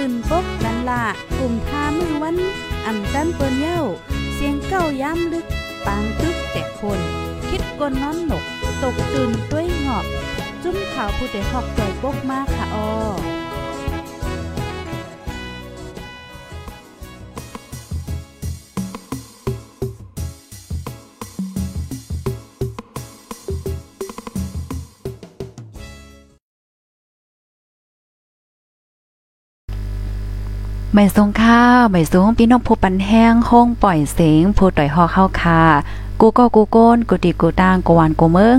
ตื่นปกกันละกลุ่มทามือวันอ่ำจันเปิ้นเย้า เสียงเก้าย้ำลึก ปางตึกแต่คน คิดกนนอนหนก ตกตื่นด้วยหงอบ จุ้มข่าวผู้ใดหอกจ่อยปกมากค่ะออ ไม่ทรงข้าไม่สูงพี่น้องผู้ปันแห้งห้องปล่อยเสียงผู้ต่อยหอเข้าคากูก็กูโก้นกูติกูตางกูวานกูเมือง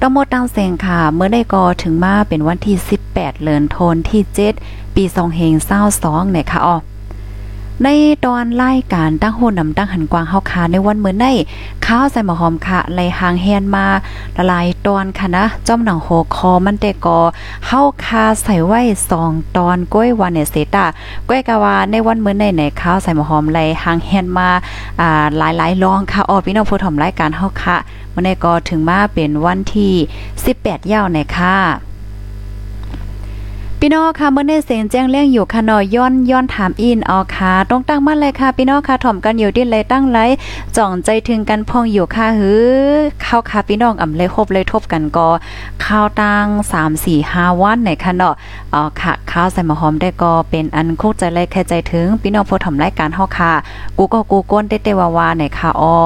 ต้องหมดตังเสียงค่ะ เมื่อได้กอถึงมาเป็นวันที่ 18เดือนโทนที่ 7 ปี2เฮงเศร้าสองเนี่ยค่ะอ๋อ ในตอนไล่การตั้งโหนำตั้งหันกวางเฮาคาในวันเหมื่อในข้าวใส่หมอหอมค่ะไหลหางแฮนมาละลายตอนค่ะนะจ้อมหนังโหคอมันแต่กอเฮาคาใส่ไว้สองตอนก้อยวันเนเซตาก้อยกะว่าในวันเหมื่อในไหนข้าวใส่หมอหอมไหลหางแฮนมาอ่าหลายๆรองค่ะออพี่น้องผู้ถมรายการเฮาค่ะมื่อในก็ถึงมาเป็นวันที่ 18ยาวในค่ะ พี่น้องค่ะเมื่อในเสียงแจ้งเรื่องอยู่ค่ะนอย้อนย้อนถามอินออค่ะต้องตั้งมั่นเลยค่ะพี่น้องค่ะถ่อมกันอยู่ดินเลยตั้งไรจ่องใจถึงกันพองอยู่ค่ะหือเข้าค่ะพี่น้องอ่ำเลยคบเลยทบกันก็ข้าวตั้ง3 4 5วันในค่ะเนาะอ๋อค่ะข้าวใส่หมอหอมได้ก็เป็นอันคุกใจเลยแค่ใจถึงพี่น้องผู้ถ่อมรายการเฮาค่ะกูก็กูก้นเต้ๆวาๆในค่ะอ้อ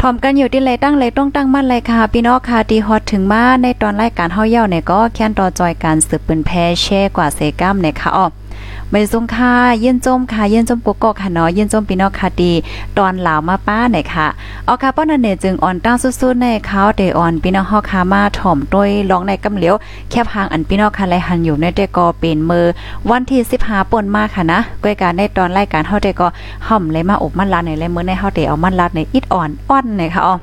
ถ่อมกันอยู่ที่ไรตั้งไรต้องตั้งมั่นไรค่ะ พี่น้องค่ะดีฮอตถึงมาในตอนรายการเฮาเย่าเนี่ยก็แค้นต่อจอยการสืบปืนแพ้แช่กว่าเซกัมเนี่ยค่ะอ๋อ ไม่ซุงค่ะเย็นจมค่ะเย็นจมกุกกอกค่ะเนาะเย็นจมพี่น้องค่ะดีตอนหลาวมาป้าหน่อยค่ะเอาค่ะป้อนันเนจึงอ่อนตั้งสุดๆในเขาเดออนพี่น้องฮาค่ะมาถ่อมด้วยลองในกำเหลียวแคบหางอันพี่น้องค่ะไลหันอยู่ในเดก็เป็นมือวันที่15ป่นมาค่ะนะก้วยการในตอนรายการเฮาเดก็ห่อมเลยมาอบมันลาในเลยมื้อในเฮาเดเอามันลาในอิดอ่อนอ่อนเนี่ยค่ะอ๋อ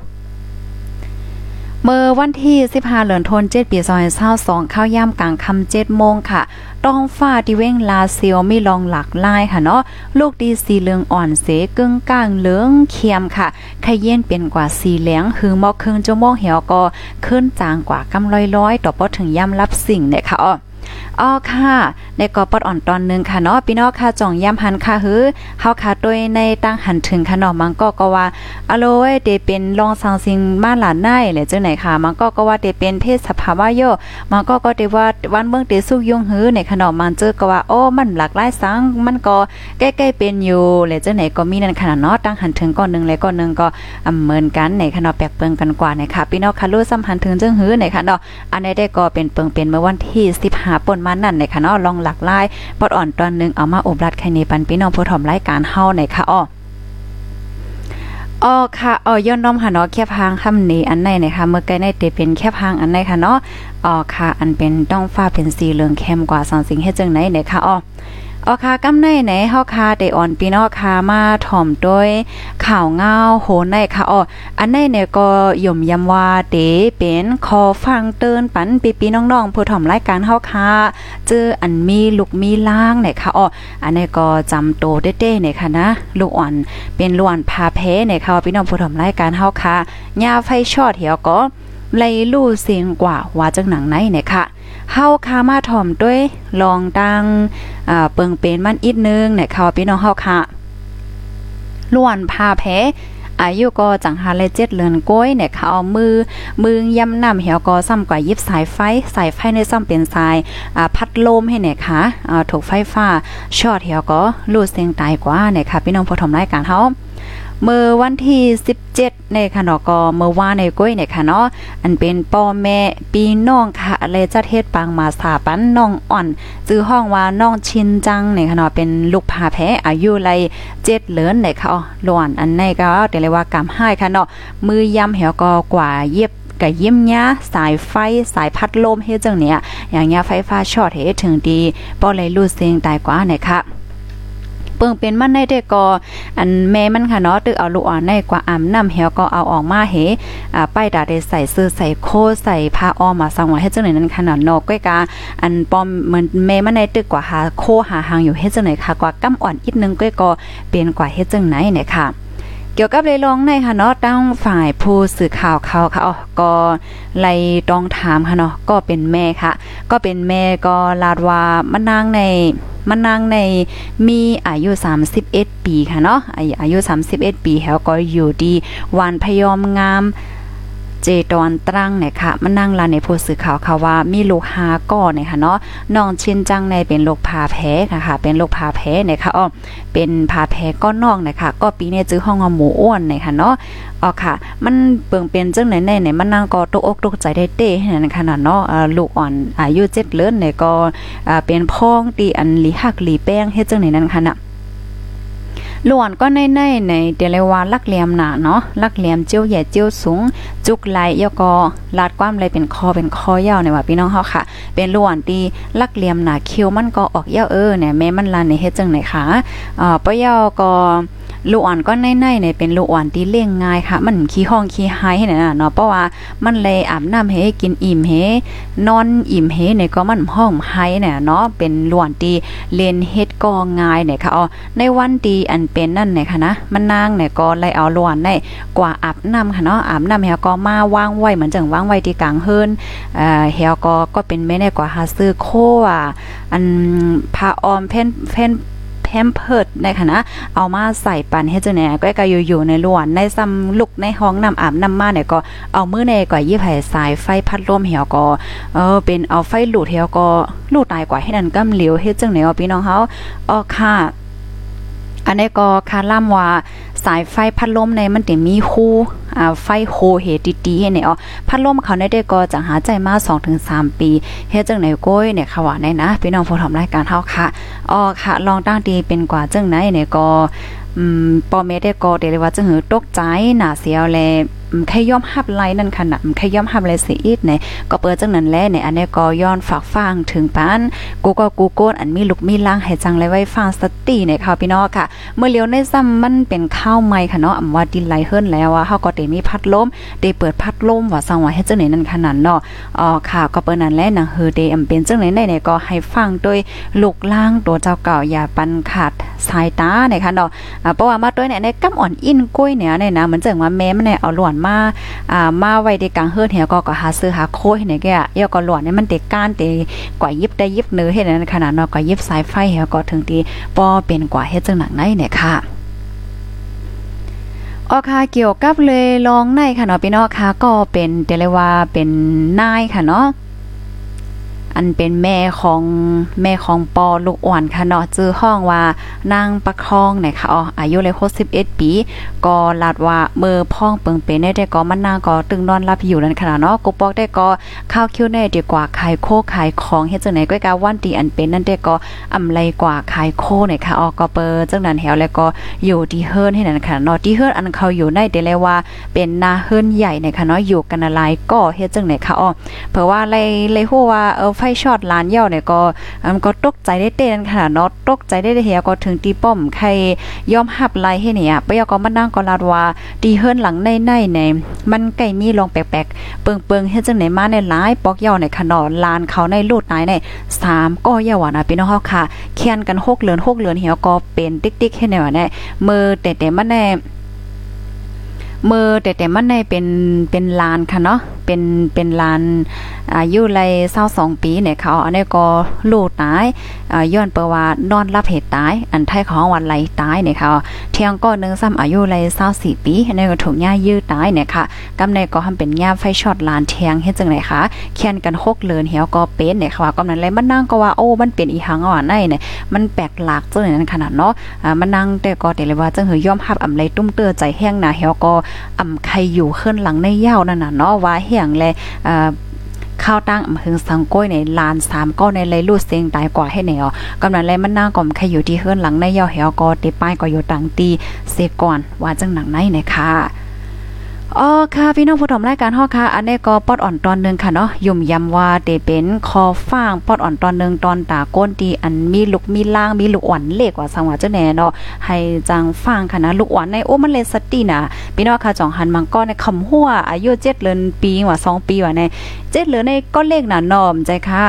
เมื่อวันที่15เดือนทนเจ็ดปีซอยเช้าสองข้าวย่ำกลางค่ำ7โมงค่ะต้องฟ้าที่เว้งลาเซียวมีลองหลักลายค่ะเนาะลูกดีสีเหลืองอ่อนเสกึ่งก้างเหลืองเคียมค่ะขยเย็นเป็นกว่าสีเหลืองหือมอกครึ่งจมองเหี่ยวก็ขึ้นจางกว่ากำร้อยๆต่อพอถึงย่ำรับสิ่งเนี่ยค่ะอ๋อ อ๋อค่ะ ในกอปอดอ่อนตอนนึงค่ะเนาะพี่น้องค่ะจ่องย้ำหันค่ะฮือเฮาค่ะด้วยในตั้งหันถึงค่ะเนาะมันก็ก็ว่าอโลเอเดเป็นรองสังสิงมานหลานได้แหละจังไหนค่ะมันก็ก็ว่าเดเป็นเพศสภาวะโยมันก็ก็เดว่าวันเมืองเดสุกยงฮือในขนมมันเจอก็ว่าโอ้มันหลากหลายสังมันก็ใกล้ๆเป็นอยู่แหละจังไหนก็มีนั่นขนาดเนาะตั้งหันถึงก้อนนึงแล้วก้อนนึงก็อเหมือนกันในขนมแปลกเปิงกันกว่าในค่ะพี่น้องค่ะรู้สัมพันถึงจังฮือในค่ะเนาะอันนี้ได้ก็เป็นเปิงเป็นเมื่อวันที่15ป่นมานั่นในค่ะเนาะลองหลักลายปอดอ่อนตอนนึงเอามาอบรัดไข่ในปันพี่น้องผู้ถมรายการเฮาในค่ะอ้ออ๋อค่ะอ๋อย้อนน้อมค่ะเนาะแคบหางคำนี้อันไหนนะคะเมื่อไกลในเตเป็นแคบหางอันไหนค่ะเนาะอ๋อค่ะ อันเป็นต้องฟ้าเป็นสีเหลืองเข้มกว่าสองสิ่งเฮ็ดจังไหนเนี่ยค่ะอ๋อ ออค่ะกำในไหนเฮาค่ะได้อ่อนพี่น้องค่มาถ่อมด้วยข่าวเงาโหในค่ะอ๋ออันในเนี่ยก็ย่มยำว่าเตเป็นคอฟังเตือนปันปีปีน้องๆผู้ถ่อมรายการเฮาค่เจออันมีลูกมีล่างเนี่ยค่ะอ๋ออันในก็จำโตเด้ๆเนี่ยค่ะนะลูกอ่อนเป็นลูกอ่อนพาเพเนี่ยค่ะพี่น้องผู้ถ่อมรายการเฮาค่ะยาไฟชอตเหี่ยวก็ไล่ลู่เสียงกว่าว่าจังหนังไหนเนี่ยค่ะ เฮาคามาถ่อมด้วยลองตังอ่าเปิงเป็นมันอีกนึงเนี่ยค่ะพี่น้องเฮาค่ะล้วนพาแพ้อายุก็จังหาเลยเจ็ดเลือนก้อยเนี่ยเขาเอามือมือยำนำเหี่ยวก็ซ้ำกว่ายิบสายไฟสายไฟในซ้ำเป็นสายอ่าพัดลมให้เนี่ยค่ะอ่าถูกไฟฟ้าช็อตเหี่ยวก็รูดเสียงตายกว่าเนี่ยค่ะพี่น้องผู้ชมรายการเฮา เมื่อวันที่ 17 ในค่ะเนาะก็เมื่อวานในก้อยเนี่ยค่ะเนาะอันเป็นพ่อแม่ปีน้องค่ะเลยจัดเฮ็ดปังมาสาปันน้องอ่อนจื้อห้องว่าน้องชินจังเนี่ยค่ะเนาะเป็นลูกพาแพ้อายุไร7เหลือนเนี่ยค่ะอ๋อล้วนอันในก็แต่เลยว่ากำให้ค่ะเนาะมือยำเหี่ยวก็กว่าเย็บกับยิ้มยสายไฟสายพัดลมเฮ็ดจังเนี่ยอย่างเงี้ยไฟฟ้าช็อตเฮ็ดถึงดีป้อเลยรูดเสียงตายกว่าเนี่ยค่ะ เปิงเป็นมันในเด็กก็อันแม่มันค่ะเนาะตึกเอาลูกอ่อนในกว่าอ่ำนำเหี่ยวก็เอาออกมาเฮอ่าป้ายดาได้ใส่ซื้อใส่โคใส่ผ้าอ้อมมาสังไว้ให้จังไหนนั้นขนาดนอกก้อยกาอันปอมเหมือนแม่มันในตึกกว่าหาโคหาหางอยู่เฮ็ดจังไหนค่ะกว่ากำอ่อนอีกนึงก้อยก็เป็นกว่าเฮ็ดจังไหนเนี่ยค่ะ เกี่ยวกับเลยลองในค่ะเนาะตั้งฝ่ายผู้สื่อข่าวเขาค่ะอ๋อก็ไล่ต้องถามค่ะเนาะก็เป็นแม่ค่ะ ก็เป็นแม่ก็ลาดว่ามันนางในมันนางในมีอายุ 31 ปีค่ะเนาะอายุ 31 ปีแล้วก็อยู่ดีวันพยอมงาม เจตอนตรังเนี่ยค่ะมันนั่งลาในผู้สื่อข่าวค่ะว่ามีลูกหาก้อเนี่ยค่ะเนาะน้องชินจังในเป็นโรคพาแพ้ค่ะค่ะเป็นโรคพาแพ้เนี่ยค่ะอ้อเป็นพาแพ้ก้อนนอกเนี่ยค่ะก็ปีนี้จื้อห้องหมูอ้วนเนี่ยค่ะเนาะอ๋อค่ะ มันเปิงเป็นจังไหนแน่เนี่ยมันนั่งก็ตกอกตกใจได้เต้นั่นขนาดเนาะลูกอ่อนอายุ7เดือนเนี่ยก็เป็นพ้องตีอันลีหักลีแป้งเฮ็ดจังไหนนั่นค่ะน่ะ ลวนก็ในในในเดลวาลักเหลี่ยมหนาเนาะลักเหลี่ยมเจียวใหญ่เจียวสูง จุกไหลยกอลาดความเลยเป็นคอเป็นคอยาวในว่าพี่น้องเฮาค่ะ เป็นหลวนตีลักเหลี่ยมหนาคิวมันก็ออกยาวเออเนี่ยแม่มันลานในเฮ็ดจังไหนคะอ่าปะยาวก็ ลูกอ่อนก็ในในเนี่ยเป็นลูกอ่อนที่เลี้ยงง่ายค่ะ มันขี้ห้องขี้หายให้น่ะเนาะเพราะว่ามันเลยอาบน้ำให้กินอิ่มให้นอนอิ่มให้เนี่ยก็มันห้องหายเนี่ยเนาะเป็นล้วนที่เล่นเฮ็ดก็ง่ายเนี่ยค่ะอ๋อในวันดีอันเป็นนั่นเนี่ยค่ะนะมันนางเนี่ยก็เลยเอาล้วนได้กว่าอาบน้ำค่ะเนาะอาบน้ำเฮาก็มาวางไว้เหมือนจังวางไว้ที่กลางเฮิรนเอ่อเฮาก็ก็เป็นแม่ได้กว่าหาซื้อโคอะอันผ้าออมเพ่นเพ่น แพมเพิร์ดในคณะเอามาใส่ปันให้เจ้าเนี่ยก็ก็อยู่ๆในล้วนในซ้ำลุกในห้องน้ำอาบน้ำมาเนี่ยก็เอามือในก่อยยี่ไผ่สายไฟพัดลมเหี่ยวก็เออเป็นเอาไฟหลุดเหี่ยวก็ลูดตายกว่าให้นั่นกำเหลียวเฮ็ดจังไหนเอาพี่น้องเฮาอ๋อค่ะอันนี้ก็คาล่ำว่าสายไฟพัดลมในมันติมีคู่ อ่าไฟโฮเฮดีให้เนี่ยอ๋อพัดลมเขาได้ได้ก็จังหาใจมา2-3 ปีเฮ็ดจังไหนก้อยเนี่ยค่ะว่าในนะพี่น้องผู้ทำรายการเฮาค่ะอ๋อค่ะ ลองตั้งดีเป็นกว่าจังไหนเนี่ยก็อืมปอเมได้ก็เดี๋ยวว่าจะหือตกใจหน้าเสียวแลแค่ย่อมหับไลนั่นขนาดแค่ย่อมหับไลสิอีกเนี่ยก็เปิดจังนั้นแลเนี่ยอันนี้ก็ย้อนฝากฟังถึงปานกูก็กูโกนอันมีลูกมีล่างให้จังเลยไว้ฟังสติเนี่ยค่ะพี่น้องค่ะ เมื่อเลี้ยวในซ้ำมันเป็นข้าวใหม่ค่ะเนาะอำว่าดินไหลเฮิรนแล้วว่าเฮาก็ได้มีพัดลมได้เปิดพัดลมว่าสังว่าให้จังไหนนั่นขนาดเนาะอ๋อค่ะก็เปิ้นนั้นแลหนังเฮอเดอำเป็นจังไหนได้เนี่ยก็ให้ฟังโดยลูกล่างตัวเจ้าเก่าอย่าปันขาดสายตาเนี่ยค่ะเนาะอ่าเพราะว่ามาด้วยเนี่ยในกำอ่อนอินก้อยเนี่ยเนี่ยนะเหมือนจังว่าแม่มันเนี่ยเอาหลวนมาอ่ามาไว้ในกลางเฮือนเหี่ยก็ก็หาซื้อหาโคให้เนี่ยแกยอก็หลวนนี่ยมันเด็กก้านเตกว่ายิบได้ยิบเนื้อเฮ็ดนั้นขนาดเนาะก็ยิบสายไฟเหี่ยก็ถึงดีป้อเป็นกว่าเฮ็ดจังหนังไหนเนี่ยค่ะออค่ะเกี่ยวกับเลยลองในค่ะเนาะพี่น้องค่ะก็เป็นเดลว่าเป็นนายค่ะเนาะ อันเป็นแม่ของแม่ของปอลูกอ่อนค่ะเนาะจื้อห้องว่านางประคองเนี่ยค่ะอ๋ออายุเลย61ปี ก็ลาดว่าเมื่อพ่องเปิงเป็นได้ก็มันนางก็ตึงนอนรับอยู่นั่นขนาดเนาะกูปอกได้ก็ข้าวคิ้วแน่ดีกว่าขายโคขายของเฮ็ดจังไหนก็กาวันตีอันเป็นนั่นได้ก็อำไรกว่าขายโคเนี่ยค่ะอ๋อก็เปิดจังนั้นแถวแล้วก็อยู่ที่เฮิร์นให้นั่นค่ะเนาะที่เฮิร์นอันเขาอยู่ในเดเลยว่าเป็นนาเฮิร์นใหญ่เนี่ยค่ะเนาะอยู่กันอะไรก็เฮ็ดจังไหนค่ะอ๋อเพราะว่าเลยเลยฮู้ว่าเออไฟช็อตล้านเย่าเนี่ยก็มันก็ตกใจได้เต้นค่ะเนาะตกใจได้เฮียก็ถึงตีป้อมใครยอมหับไล่ให้เนี่ยปยก็มานั่งก็ลาดว่าตีเฮิรนหลังในในในมันไก่มีลองแปลกๆเปิงๆเฮ็ดจังไหนมาในหลายปอกเย่าในขนอลานเขาในลูดนายใน3ก็เย่าว่านะพี่น้องเฮาค่ะเคียนกัน6เหลือน6เหลือนเหี่ยวก็เป็นติ๊กๆให้แนวเนี่ยมือแต่ๆมันแน่ มือแต่แต่มันในเป็นเป็นลานค่ะเนาะเป็นเป็นลานอายุไรเศร้าสองปีเนี่ยเขาอันนี้ก็ลูกตายย้อนเปว่านอนรับเหตุตาย อันไทยของวันไรตายเนี่ยค่ะเที่ยงก็นึงซ้ำอายุไรเศร้าสี่ปีอันนี้ก็ถูกย่ายืดตายเนี่ยค่ะกำในก็ทำเป็นย่าไฟช็อตลานเทียงเฮ็ดจังไหนคะเคียนกันหกเลือนเหี่ยวก็เป็นเนี่ยค่ะกำนั้นเลยมันนั่งก็ว่าโอ้มันเป็นอีหังอะในเนี่ยมันแปลกหลากจังนั้นขนาดเนาะมันนั่งแต่ก็แต่เลยว่าจังหือยอมรับอำไรตุ้มเตือใจแห้งหนาเหี่ยวก็อำใครอยู่ขึ้นหลังในเยานั่นน่ะเนาะว่าเหียงแลอ่าข้าวตั้งอำเภอสังก้อยในลานสามก็ในเลยลูดเสียงตายกว่าให้แนวกำนันแลมันนางก่อมใครอยู่ที่เฮือนหลังในเยาเหวก็ติป้ายก็อยู่ต่างตีเสก่อนว่าจังหนังไหนนะคะ อ๋อค่ะพี่น้องผู้ชมรายการฮอค่ะอันนี้ก็ปอดอ่อนตอนนึงค่ะเนาะยุ่มยำว่าเตเป็นคอฟางปอดอ่อนตอนนึงตอนตาก้นดีอันมีลูกมีล่างมีลูกอ่อนเล็กกว่าสังว่าเจ้าแน่เนาะให้จังฟังค่ะนะลูกอ่อนในโอ้มันเลยสติน่ะพี่น้องค่ะจ่องหันมังก็ในคำหัวอายุ7เดือนปีว่า2ปีว่าใน7เดือนในก็เลขน่ะนอมใจค่ะ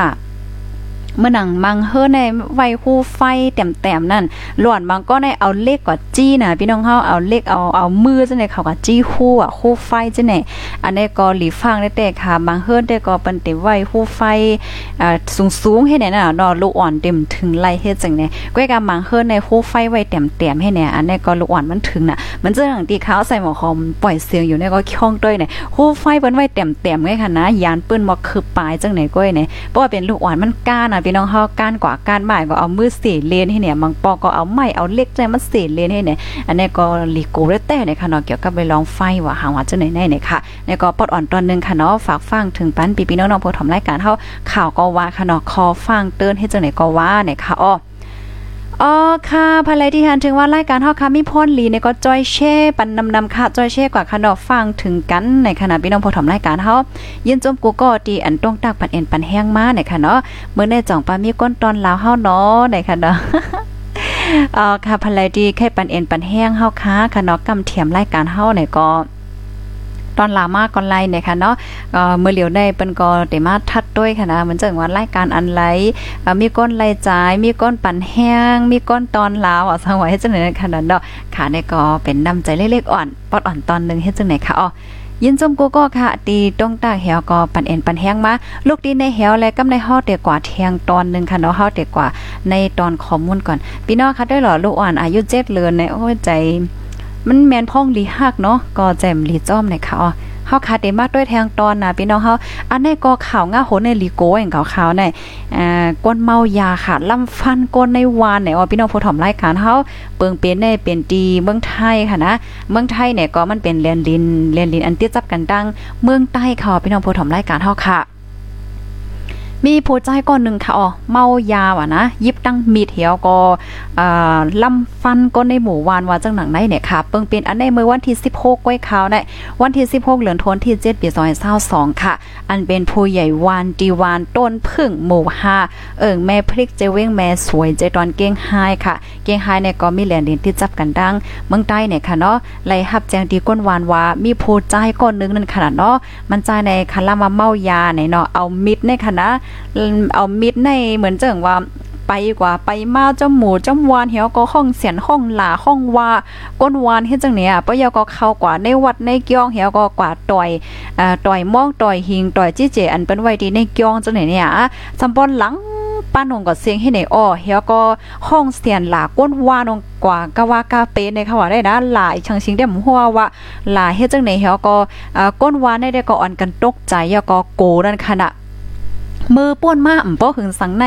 เมื่อหนังมังเฮอในไวคู่ไฟแต้มๆนั่นหลวนมังก็ในเอาเลขกว่าจี้น่ะพี่น้องเฮาเอาเลขเอาเอามือจังได๋เขาก็จี้คู่อะคู่ไฟจังได๋อันนี้ก็หลีฟังได้แต่ค่ะมังเฮอได้ก็เปิ้นเต็ไว้คู่ไฟอ่าสูงๆให้แน่น่ะเนาะลูกอ่อนเต็มถึงไล่เฮ็ดจังได๋ก้อยกามังเฮอในคู่ไฟไว้แต้มๆให้แน่อันนี้ก็ลูกอ่อนมันถึงน่ะมันจะอย่างที่เขาใส่หมอคอมปล่อยเสียงอยู่ในก็คล่องด้วยเนี่ยคู่ไฟเปิ้นไว้แต้มๆไงค่ะนะยานปืนบ่คือปลายจังไหนก้อยเนี่ยเพราะว่าเป็นลูกอ่อนมันก้าน่ะพี่น้องเฮาก้านกว่าก้านหมายก็เอามือเสีเลนให้เนี่ยมังปอก็เอาไม้เอาเล็กใจมันเสีเลนให้เนี่ยอันนี้ก็ลีโกเรเต้เนี่ยค่ะเนาะเกี่ยวกับไปลองไฟว่าหาว่าจะไหนๆเนี่ยค่ะนี่ก็ปอดอ่อนตอนนึงค่ะเนาะฝากฟังถึงปันปีพี่น้องๆผู้ทำรายการเฮาข่าวก็ว่าค่ะเนาะคอฟังเตือนให้จังไหนก็ว่าเนี่ยค่ะอ้อ อ๋อค่ะภายไลที่หันถึงว่ารายการเฮาค่ะมีพรลีเนี่ยก็จอยแช่ปันนำนำค่ะจอยแช่กว่าค่ะเนาะฟังถึงกันในขณะพี่น้องผู้ทำรายการเฮายินจมกูก็ดีอันต้องตักปันเอ็นปันแห้งมาเนี่ยค่ะเนาะเมื่อในจ่องปามีก้นตอนลาวเฮาเนาะเนี่ยค่ะเนาะอ๋อค่ะภายดีแค่ปันเอ็นปันแห้งเฮาค่ะค่ะเนาะกำเทียมรายการเฮาเนี่ยก็ ตอนลามาก่อนไลเนี่ยค่ะเนาะเมื่อเหลียวได้เปิ้นก็ได้มาทัดด้วยค่ะนะเหมือนจังว่ารายการอันไลมีก้นไล่จ่าย มีก้นปั่นแห้ง มีก้นตอนลาวอะสังไว้จังได๋ค่ะเนาะค่ะเนี่ยก็เป็นน้ำใจเล็กๆอ่อนปอดอ่อนตอนนึงเฮ็ดจังไหนค่ะอ๋อยินจมกูก็ค่ะ ตีตรงตาเหวก็ปันเอ็นปันแห้งมาลูกดีในเหวและกำในฮอเดกว่าเทียงตอนนึงค่ะเนาะฮอเดกว่าในตอนข้อมูลก่อน พี่น้องค่ะด้วยหรอลูกอ่อนอายุ7เดือนในโอ้ใจ มันแมนพ่องลีฮักเนาะก็แจ่มลีจ้อมในค่ะอ๋อเฮาคาเดมากด้วยแทงตอนนะพี่น้องเฮาอันนี้ก็ข่าวง่าโหในลีโกอย่างข่าวๆในอ่าก้นเมายาค่ะลำฟันก้นในวานเนี่ยว่าพี่น้องผู้ถ่อมรายการเฮาเปิงเป็นในเป็นดีเมืองไทยค่ะนะเมืองไทยเนี่ยก็มันเป็นแลนดินแลนดินอันเตี้ยจับกันดังเมืองใต้ค่ะพี่น้องผู้ถ่อมรายการเฮาค่ะ มีผู้ใจก้อนหนึ่งค่ะอ๋อเมายาว่ะนะยิบตั้งมีดเถียวก็อ่าลำฟันก้นในหมู่วานว่าจังหนังไหนเนี่ยค่ะเปิงเป็นอันในเมื่อวันที่ 16ก้อยขาวในวันที่ 16 เหลือนทนที่7ปี2022ค่ะ อันเป็นผู้ใหญ่วานดีวานต้นพึ่งหมู่5เอิ่งแม่พริกเจเว้งแม่สวยเจตอนเก้งไฮค่ะ เก้งไฮเนี่ยก็มีแหลนดินที่จับกันดังเมืองใต้เนี่ยค่ะเนาะไล่ฮับแจงดีก้นวานว่ามีผู้ใจก้อนนึงนั่นขนาดเนาะมันใจในคารามาเมายาในเนาะเอามิดในคณะเอามิดในเหมือนเจังว่าไปกว่าไปมาเจ้าหมูเจ้าวานเหี่ยวก็ห้องเสียนห้องหลาห้องว่าก้นวานเฮ็ดจังเนี่ยปะยาก็เข้ากว่าในวัดในเกี้ยงเหี่ยวก็กว่าต่อยอ่าต่อยม่องต่อยหิงต่อยจี้เจอันเป็นไว้ดีในเกี้ยงจังเนี่ยสำปอนหลังป้านงก็เสียงให้ในอ้อเฮียก็ห้องเสียนหลาก้นว่านงกว่ากะว่ากาเปในเขาว่าได้นะหลายชังชิงได้หมหัวว่าหลายเฮ็ดจังไหนเฮียก็อ่าก้นว่านได้ก็อ่อนกันตกใจยาก็โกนั่นขณะ มือป้วนมาอ่ำป้อหึงสังใน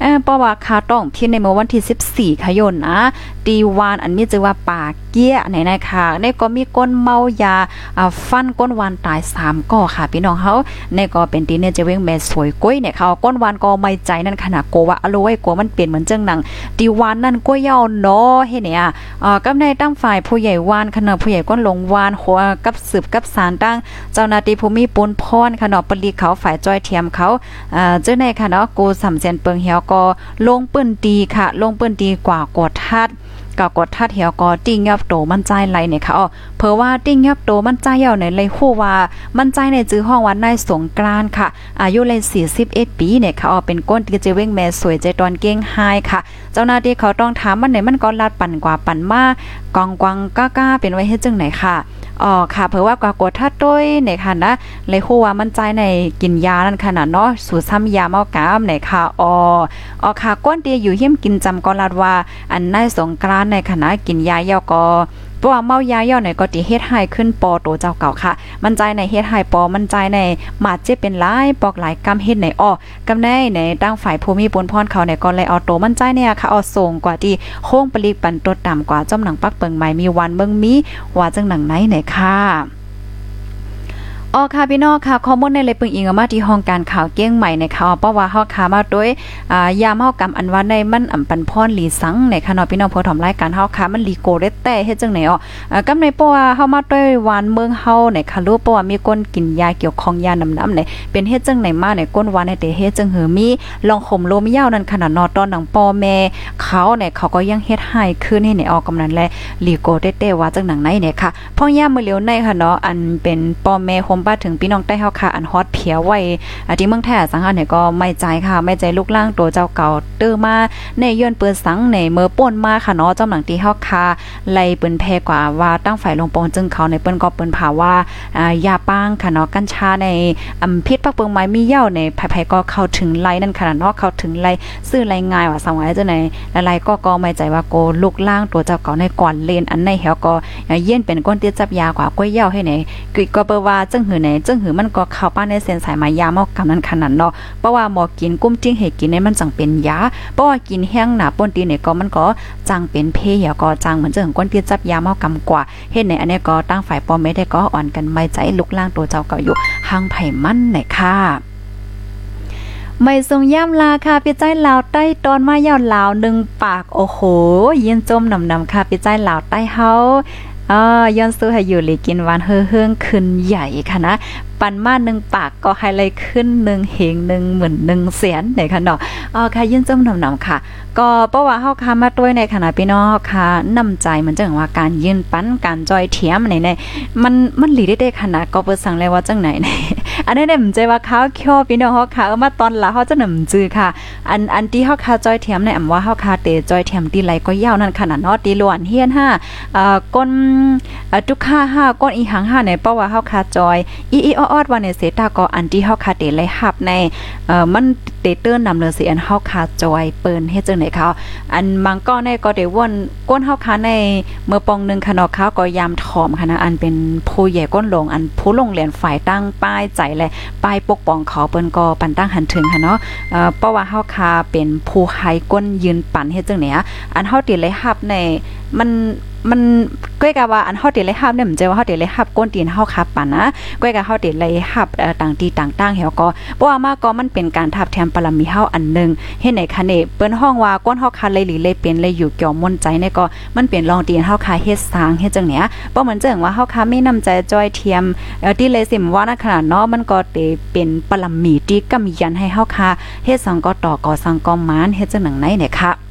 เอ่อป้อว่าคาต้องพี่ในเมื่อวันที่ 14 ขยนนะตีวานอันนี้จือว่าป่าเกี้ยไหนๆค่ะในก็มีก้นเมายาอ่าฟันก้นวานตาย 3ก่อค่ะพี่น้องเฮาในก็เป็นตีเนี่ยจะเว้งแม่สวยก้อยเนี่ยเขาก้นวานก็ไม่ใจนั่นขนาดโกว่าอโลไว้กลัวมันเปลี่ยนเหมือนเจังหนังตีวานนั่นก็ยาวเนาะเฮ็ดเนี่ยอ่ากับในตั้งฝ่ายผู้ใหญ่วานขนาดผู้ใหญ่ก้นลงวานหัวกับสืบกับสารตั้งเจ้าหน้าที่ภูมิปนพรขนาดปลีเขาฝ่ายจอยเทียมเขาอ่าเจ้าในค่ะเนาะกูสำเสียนเปิงเหี่ยวก็ลงปื้นดีค่ะ ลงปื้นดีกว่ากดทัดก็กดทัดเหี่ยวก็ติ้งยับโตมันใจไหลเนี่ยค่ะอ๋อเพราะว่าติ้งยับโตมันใจยาวในเลยฮู้ว่ามันใจในจื้อห้องวันนายสงกรานค่ะ อายุเลย41ปีเนี่ยค่ะอ๋อเป็นก้นที่จะเว้งแม่สวยใจตอนเก้งไฮค่ะ เจ้าหน้าที่เขาต้องถามมันไหนมันก็ลาดปั่นกว่าปั่นมากองกวังก้าๆเป็นไว้เฮ็ดจังไหนค่ะ อ๋อค่ะเพราะว่ากว่ากดทัดด้วยในค่ะนะเลยฮู้ว่ามันใจในกินยานั่นขนาดเนาะสูตรซ้ำยาเมากามในค่ะอ๋ออ๋อค่ะก้นเตียอยู่เฮียมกินจำก็ลาดว่า อันนายสงกรานในคณะกินยาเยาก็ เพราะว่าเมายาย่อไหนก็ติเฮ็ดให้ขึ้นปอโตเจ้าเก่าค่ะ มันใจในเฮ็ดให้ปอมันใจในมาเจ็บเป็นหลายปอกหลายกำเฮ็ดในอ้อกำในในตั้งฝ่ายภูมิปนพรเขาเนี่ยก็เลยเอาโตมันใจเนี่ยค่ะเอาส่งกว่าที่โค้งปลีกปันตัวต่ำกว่าจ้อมหนังปักเปิงใหม่มีวันเบิ่งมีว่าจังหนังไหนไหนค่ะ อ๋อค่ะพี่น้องค่ะข้อมูลในเลยปึงอิงมาที่ห้องการข่าวเก้งใหม่ในข่าวเพราะว่าเฮาขามาด้วยอ่ายามเฮากำอันว่าในมันอำปันพรหลีสังในค่ะเนาะพี่น้องผู้ถมรายการเฮาขามันลีโกเรตแต่เฮ็ดจังไหนอ๋อกํในเพราะว่าเฮามาด้วยวานเมืองเฮาในค่ะรู้เพราะว่ามีคนกินยาเกี่ยวของยานำๆในเป็นเฮ็ดจังไหนมาในก้นวานในแต่เฮ็ดจังหือมีลองข่มลมยาวนั่นขนาดนอตอนหนังปอแม่เขาเนี่ยเขาก็ยังเฮ็ดให้ขึ้นให้ในออกกำนันและลีโกเต้ๆว่าจังหนังไหนเนี่ยค่ะพ่อยามื้อเหลียวในค่ะเนาะอันเป็นปอแม่โฮมบ้าถึงพี่น้องใต้เฮาค่ะอันฮอตเพียไว้อที่เมืองแท้สังหารเนี่ยก็ไม่ใจค่ะ ไม่ใจลูกล่างตัวเจ้าเก่าเตื้อมาในย้อนเปิ้นสังในเมื่อป่นมาค่ะเนาะจำหลังที่เฮาค่ะไล่เปิ้นแพกว่าว่าตั้งฝ่ายลงปงจึงเขาในเปิ้นก็เปิ้นผาว่าอ่ายาป้างค่ะเนาะกัญชาในอำพิษปักเปิงไม้มีเหย้าในไผๆก็เข้าถึงไล่นั่นค่ะเนาะเข้าถึงไล่ซื้อไล่ง่ายว่าสังไว้จังไหนหลายๆก็ก็ไม่ใจว่าโกลูกล่างตัวเจ้าเก่าในก่อนเลนอันในเฮาก็เย็นเป็นก้นเตี้ยจับยากว่าก้วยเหย้าให้ไหนกึก็เปว่าจังหือไหนจังหือมันก็เข้าป้าในเส้นสายมายาเมากำนั้นขนาดเนาะเพราะว่าหมอกินกุ้มจิ้งให้กินในมันจังเป็นยาเพราะว่ากินแห้งหนาป่นตีเนี่ยก็มันก็จังเป็นเพเหยก็จังเหมือนจังก้นเตี้ยจับยาเมากำกว่าเฮ็ดในอันนี้ก็ตั้งฝ่ายปอมไม่ได้ก็อ่อนกันไม่ใจลุกล่างตัวเจ้าเก่าอยู่ห่างไผ่มั่นไหนค่ะไม่ทรงย่ำลาค่ะพี่ใจลาวใต้ตอนมายาวลาวหนึ่งปากโอ้โหยินจมนำนำค่ะพี่ใจลาวใต้เฮา อ๋อย้อนสู้ให้อยู่หลีกินหวานเฮือเฮืองขึ้นใหญ่ค่ะนะปันมาหนึ่งปากก็ให้เลยขึ้นหนึ่งเหงหนึ่งเหมือนหนึ่งเสียนไหนค่ะเนาะอ๋อค่ะยินจมหนำนำค่ะ ก็เพราะว่าเฮาค่ะมาด้วยในขณะพี่น้องค่ะนำใจมันจังว่าการยืนปั้นการจอยเทียมไหนในมันมันหลีได้ได้ขนาดก็เปิดสั่งเลยว่าจังไหนในอันนี้เนี่ยผมใจว่าเขาเคียวพี่น้องเฮาค่ะเอามาตอนละเฮาจะหนำจือค่ะ อันอันที่เฮาค่ะจอยเทียมในอำว่าเฮาค่ะเตจอยเทียมตีไหลก็ยาวนั่นขนาดเนาะตีล้วนเฮียนห้าเอ่อก้น ทุกค่าห้าก้นอีหังห้าในเพราว่าเฮาค่ะจอย อีอีออดว่าในเสตาก็อันที่เฮาค่ะเตไหลหับในเอ่อมันเตเตื้อนนำเลยสิอันเฮาค่ะจอยเปิ้นเฮ็ดจังไหนเขาอันมังก็ในก็ได้วนก้นเฮาค่ะในเมื่อปองนึงค่ะเนาะเขาก็ยามถอมค่ะนะอันเป็นผู้ใหญ่ก้นลงอันผู้ลงเรียนฝ่ายตั้งป้ายใจและป้ายปกป้องเขาเปิ้นก็ปันตั้งหันถึงค่ะเนาะเอ่อเพราะว่าเฮาคาเป็นผู้ไห้ก้นยืนปั่นเฮ็ดจังเนี่ยอันเฮาติเลยฮับใน มันมันก้อยกะว่าอันเฮาติเลยฮับเนี่ยมันจะว่าเฮาติเลยฮับก้นตีนเฮาคับปันนะก้อยกะเฮาติเลยฮับต่างตีต่างตั้งเฮาก็เพราะว่ามาก็มันเป็นการทับแทนปรมีเฮาอันนึงเฮ็ดในคะเนเปิ้นห้องว่าก้นเฮาคาเลยหรือเลยเป็นเลยอยู่เกี่ยวมนใจเนี่ยก็มันเป็นรองตีนเฮาคาเฮ็ดสร้างเฮ็ดจังเนี่ยบ่เหมือนจังว่าเฮาคาไม่นำใจจอยเทียมเอ่อที่เลยสิมว่านะขนาดเนาะมันก็เตเป็นปรมีที่กำยันให้เฮาคาเฮ็ดสังก็ต่อก่อสังก็มานเฮ็ดจังหนังไหนเนี่ยค่ะ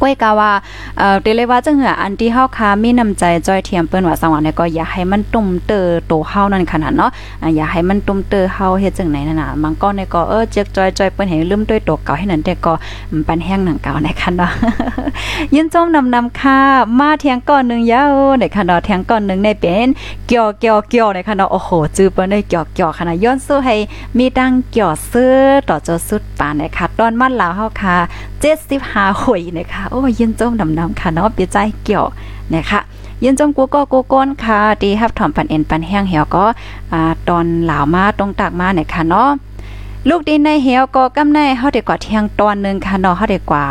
ก้อยกาว่า เอ่อเตเลยว่าจังเหืออันที่เฮาคามีน้ำใจจอยเทียมเปิ้นว่าสังว่าเนี่ยก็อย่าให้มันตุ่มเตอโตเฮานั่นขนาดเนาะอ่าอย่าให้มันตุ่มเตอเฮาเฮ็ดจังไหนนั่นน่ะบางก็เนี่ยก็เออเจ๊กจอยจอยเปิ้นให้ลืมด้วยโตเก่าให้นั่นแต่ก็ปันแห้งหนังเก่าในคันเนาะยินจมนำนำค่ะมาเทียงก่อนนึงยาวในคันเนาะเทียงก่อนนึงในเป็นเกี่ยวเกี่ยวเกี่ยวในคันเนาะโอ้โหจื้อเปิ้นได้เกี่ยวเกี่ยวขนาดย้อนสู้ให้มีดังเกี่ยวซื้อต่อจสุดปานนะคะ ตอนมันลาวเฮาค่ะ75หวยนะคะโอ้ยินจมนำนำค่ะเนาะเปียใจเกี่ยวนะคะยินจมกูก็กูก้นค่ะดีฮับถอมปันเอ็นปันแห้งเหี่ยวก็อ่าตอนหลาวมาตรงตากมาเนี่ยค่ะเนาะลูกดินในเหี่ยวก็กำในเฮาได้กว่าเที่ยงตอนนึงค่ะเนาะเฮาได้กว่า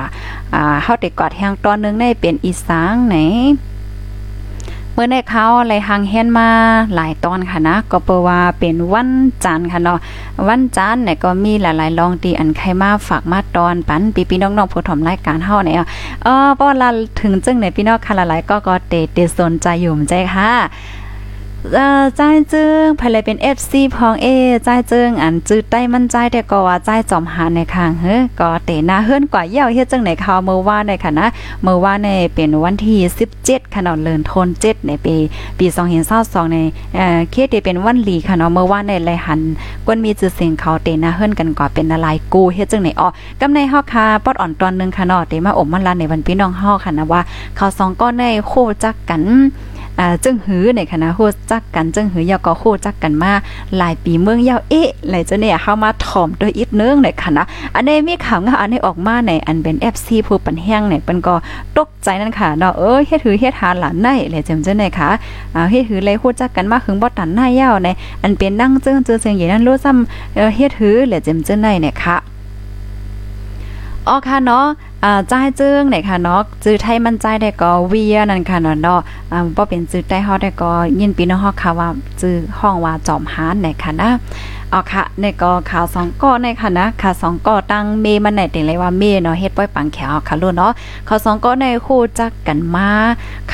อ่าเฮาได้กว่าเที่ยงตอนนึงในเป็นอีสางไหน เมื่อในเขาอะไรหางเฮ็นมาหลายตอนค่ะนะ ก็เปว่าเป็นวันจันทร์ค่ะเนาะวันจันทร์เนี่ยก็มีหลายๆลองตีอันใครมาฝากมาตอนปันปีพี่น้องๆผู้ถมรายการเฮาเนี่ยเออป้อละถึงจึงในพี่น้องค่ะหลายๆก็ก็เตเตสนใจอยู่ใจค่ะ จ่ายจึงภายเลยเป็น FC พองเอจ่ายจึงอันจื้อใต้มันใจแต่ก็ว่าจ่ายจอมหาในขางเฮ้ก็เตนาเฮือนกว่าเหี่ยวเฮ็ดจังไหนข่าวเมื่อวานในค่ะนะเมื่อวานในเป็นวันที่17ค่ะเนาะเลินทน7ในปีปี2022ในเอ่อเคสเป็นวันหลีค่ะเนาะเมื่อวานในไลหันกวนมีจื่อเสียงเขาเตนาเฮือนกันกว่าเป็นอะไรกูเฮ็ดจังไหนอ๋อกำในเฮาค่ะปอดอ่อนตอนนึงค่ะเนาะเตมาอมมันลานในวันพี่น้องเฮาค่ะนะว่าเขาสองก้อนในโคจักกัน อ่าจึงหือในคณะโคจักกันจึงหือยาก็โคจักกันมาหลายปีเมืองยาวเอ๊ะไหลจะเนี่ยเข้ามาถ่อมด้วยอีกเนึงในคณะอันนี้มีข่าวงาอันนี้ออกมาในอันเป็น FC ผู้ปันแห้งเนี่ยเปิ้นก็ตกใจนั่นค่ะเนาะเออเฮ็ดหือเฮ็ดหาหลานในแหละจำจังได๋ค่ะอ่าเฮ็ดหือเลยโคจักกันมาถึงบ่ตันหน้ายาวในอันเป็นนั่งจึงเจอเสียงอย่นั้นรู้ซ้ำเออเฮ็ดหือแหละจำจังได๋เนี่ยค่ะอ๋อค่ะเนาะ อ่าจ้ายจึงไหนค่ะเนาะจื้อไทยมันใจได้ก็เวียนั่นค่ะเนาะเนาะอ่าบ่เป็นจื้อไต้ฮอดได้ก็ยินปีน้องฮอดค่ะว่าจื้อห้องว่าจอมหานไหนค่ะนะอ๋อค่ะในก็ข่าวสองก้อในค่ะนะข่าวสองก้อตั้งเมมันไหนติเลยว่าเมเนาะเฮ็ดป้อยปังแขวค่ะลูกเนาะข่าวสองก้อในคู่จักกันมา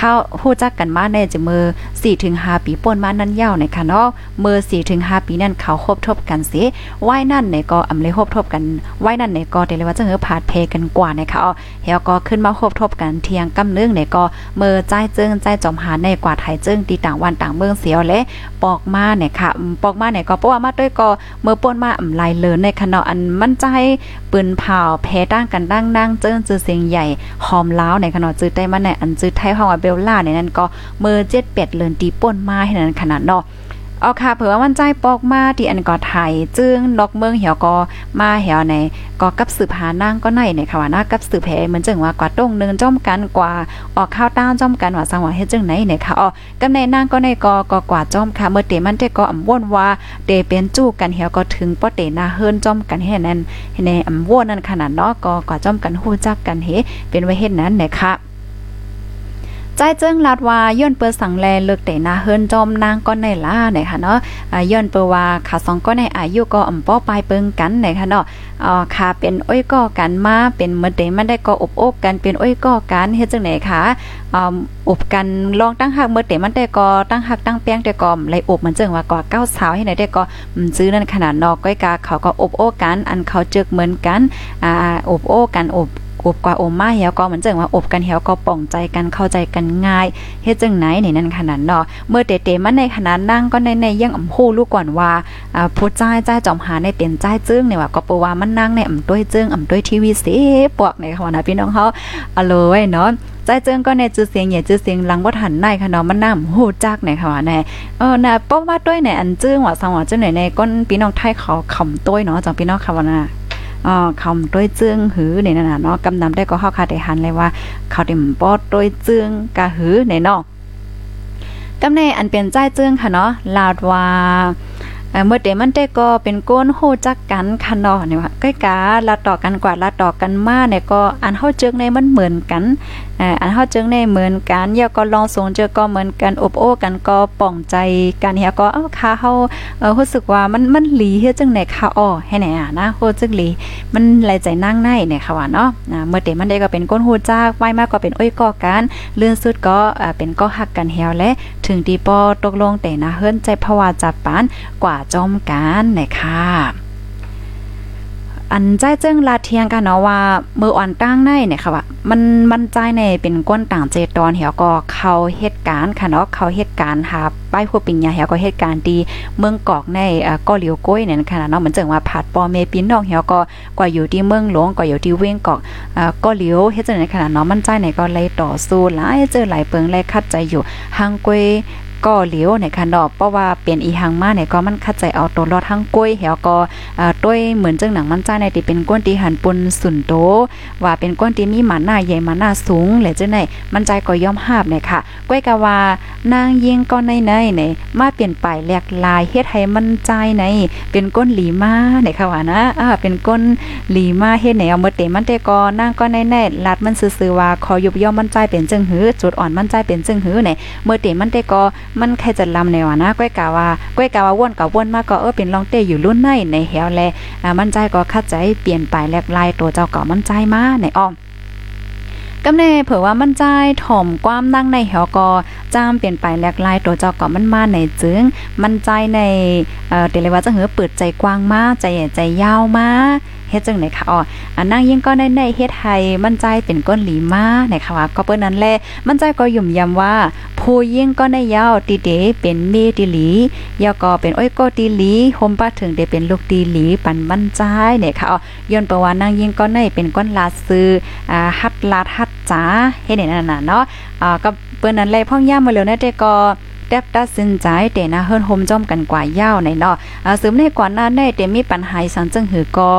เข้าคู่จักกันมาในจะมือ4ถึง5ปีป่นมานั้นยาวในค่ะเนาะมือ4ถึง5ปีนั่นเขาคบทบกันสิว่ายนั่นในก็อำเลยคบทบกันว่ายนั่นในก็ติเลยว่าจะเฮือผาดเพกันกว่าในค่ะอ๋อเฮาก็ขึ้นมาคบทบกันเทียงกำนึงในก็มือใจเจิงใจจอมหาในกว่าไทยเจิงตีต่างวันต่างเมืองเสียวและปอกมาเนี่ยค่ะปอกมาเนี่ยก็เพราะว่ามาด้วยก็เมื่อป่นมาอำลายเลินในขณะอันมั่นใจ ปืนเผาแพ้ตั้งกันดั้งนั่งเจิ้งจือเสียงใหญ่หอมล้าวในขณะจื้อได้มาในอันจื้อไทยห้องว่าเบลล่าในนั้นก็เมื่อเจ็ดเป็ดเลินตีป่นมาให้นั้นขนาดเนาะ เอาค่ะเผื่อว่ามันใจปอกมาที่อันก็ไทยจึงนอกเมืองเหี่ยวก็มาเหี่ยวในก็กับสืบหานางก็ในในค่ะว่านากับสืบแผเหมือนจังว่ากว่าต้งนึงจ้อมกันกว่าออกข้าวต้านจ้อมกันว่าสังว่าเฮ็ดจังไหนในค่ะอ๋อกำในนางก็ในก็ก็กว่าจ้อมค่ะเมื่อเตมันได้ก็อำว่นว่าเตเป็นจู้กันเหี่ยวก็ถึงป้อเตนาเฮิรนจ้อมกันเฮ็ดนั้นในอำว่นนั่นขนาดเนาะก็กว่าจ้อมกันฮู้จักกันเฮเป็นไว้เฮ็ดนั้นในค่ะ ใจเจิ้งลาดว่าย้อนเปิดสังแลเลิกแต่นาเฮิรนจอมนางก็ในล่าเนี่ยค่ะเนาะอ่าย้อนเปิดว่าขาสองก็ในอายุก็อ่ำป้อปลายเปิงกันเนี่ยค่ะเนาะอ่าค่ะเป็นอ้อยก่อกันมาเป็นเมื่อเดมันได้ก็อบโอกกันเป็นอ้อยก่อกันเฮ็ดจังไหนคะอ่าอบกันลองตั้งหักเมื่อเดมันได้ก็ตั้งหักตั้งแป้งได้ก็ไหลอบมันจังว่าก่อเก้าสาวให้ไหนได้ก็ซื้อนั่นขนาดนอกก้อยกาเขาก็อบโอกัน อันเขาเจึกเหมือนกันอ่าอบโอกันอบ อบกว่าอมมาเหี่ยวก็เหมือนจังว่าอบกันเหี่ยวก็ป่องใจกันเข้าใจกันง่ายเฮ็ดจังไหนนี่นั่นขนาดเนาะเมื่อเตๆมันในขนาดนั่งก็ในในยังอำฮู้ลูกก่อนว่าอ่าผู้จ้ายจ้ายจอมหาในเป็นจ้ายจึ้งเนี่ยว่าก็ปว่ามันนั่งในอำต้วยจึ้งอำต้วยทีวีเสปวกในค่ะนะพี่น้องเฮาอเลยเนาะใจเจิงก็ในจื้อเสียงใหญ่จื้อเสียงลังบ่ทันในค่ะเนาะมันน้ำฮู้จักในค่ะว่าแน่เออน่ะเพราะว่าด้วยในอันจึ้งว่าสังว่าจังไหนในก้นพี่น้องไทยเขาขำต้วยเนาะจังพี่น้องค่ะว่าน่ะ อ่อคำด้วยเจื้องหือเนี่ยนะเนาะกำนำได้ก็เฮาคาได้หันเลยว่า เขาเต็มปอดด้วยเจื้องกะหือเนี่ยเนาะกำในอันเป็นใจเจื้องค่ะเนาะลาดว่าเมื่อเดมันได้ก็เป็นก้นโหจักกันคันเนาะเนี่ยว่าใกล้กาละต่อกันกว่าละต่อกันมาเนี่ยก็อันเฮาเจิงในมันเหมือนกันอันเฮาเจิงในเหมือนกันเยาก็ลองสงเจอก็เหมือนกันอบโอ้กันก็ป่องใจกันเฮียก็เอ้าค่ะเฮาเออรู้สึกว่ามันมันหลีเฮ็ดจังไหนค่ะอ้อให้ไหนอะนะโคจึกหลีมันไหลใจนั่งในเนี่ยค่ะว่าเนาะเมื่อเดมันได้ก็เป็นก้นโฮจักไว้มากก็เป็นอ้อยก่อกันเลื่อนสุดก็เป็นก็ฮักกันเฮียวและถึงดีปอตกลงแต่นะเฮิรนใจภาวะจับปานกว่าจอมกันนะคะ อันใจเจิ้งลาเทียงกันเนาะว่ามืออ่อนตั้งในเนี่ยค่ะว่ามันมันใจในเป็นก้นต่างเจตอนเหี่ยวก็เขาเหตุการณ์ค่ะเนาะเขาเหตุการณ์หาป้ายผู้ปิญญาเหี่ยวก็เหตุการณ์ดีเมืองกอกในเอ่อก็เหลียวก้อยเนี่ยค่ะเนาะเหมือนเจังว่าผาดปอเมปินน้องเหี่ยวก็กว่าอยู่ที่เมืองหลวงก็อยู่ที่เว้งกอกเอ่อก็เหลียวเฮ็ดจังได๋ขนาดเนาะมันใจในก็เลยต่อสู้หลายเจอหลายเปิงเลยคัดใจอยู่ฮังกวย ก็เหลียวในคันดอกเพราะว่าเป็นอีหังมาเนี่ยก็มันคัดใจเอาตัวรอดทั้งกล้วยเหี่ยวก็อ่าต้วยเหมือนจังหนังมันจ้าในที่เป็นก้นตีหันปุนสุนโต ว่าเป็นก้นตีมีหมาหน้าใหญ่หมาหน้าสูงและจังไหนมันใจก็ย่อมหาบเนี่ยค่ะก้อยกะว่านางยิงก็ในในเนี่ยมาเปลี่ยนไปแหลกลายเฮ็ดให้มันใจในเป็นก้นหลีมาเนี่ยค่ะว่านะอ่าเป็นก้นหลีมาเฮ็ดไหนเอาเมื่อเตมันแต่ก็นางก็ในในลัดมันซื่อๆว่าขอยุบย่อมมันใจเป็นจังหือจุดอ่อนมันใจเป็นจังหือเนี่ยเมื่อเตมันแต่ก็มันใครจะลำในว่านะก้อยกาว่าก้อยกาว่าว่นกับว่นมากก็เออเป็นลองเต้อยู่รุ่นในในแหวแลอ่ามันใจก็คัดใจเปลี่ยนไปแลกลายตัวเจ้าก็มันใจมาในอ้อมกำเน่เผื่อว่ามันใจถ่อมความนั่งในเหวก็จามเปลี่ยนไปแลกลายตัวเจ้าก็มันมาในจึง มันใจในเอ่อเดลว่าจะเหือเปิดใจกว้างมาใจใจยาวมา เฮ็ดจังไหนคะอ๋ออันนั่งยิ่งก็ในในเฮ็ดให้มั่นใจเป็นก้นหลีมาในค่ะว่าก็เปิ้นนั้นแลมั่นใจก็ยุ่มย้ำว่าผู้ยิ่งก็ในยาวตีเดเป็นเมติหลียาก็เป็นอ้อยก็ตีหลีโฮมป้าถึงได้เป็นลูกตีหลีปันมั่นใจเนี่ยค่ะอ๋อย้อนประว่านั่งยิ่งก็ในเป็นก้นลาซื้ออ่าฮัดลาดฮัดจ๋าเฮ็ดนั่นน่ะเนาะอ่าก็เปิ้นนั้นแลพ่องย่ามาแล้วนะแต่ก็ ตบตัดสินใจเตนะเฮิรนโฮมจอมกันกว่ายาวในเนาะอ่าสืมในกว่านั้นได้เตมีปัญหาสังจึงหือก็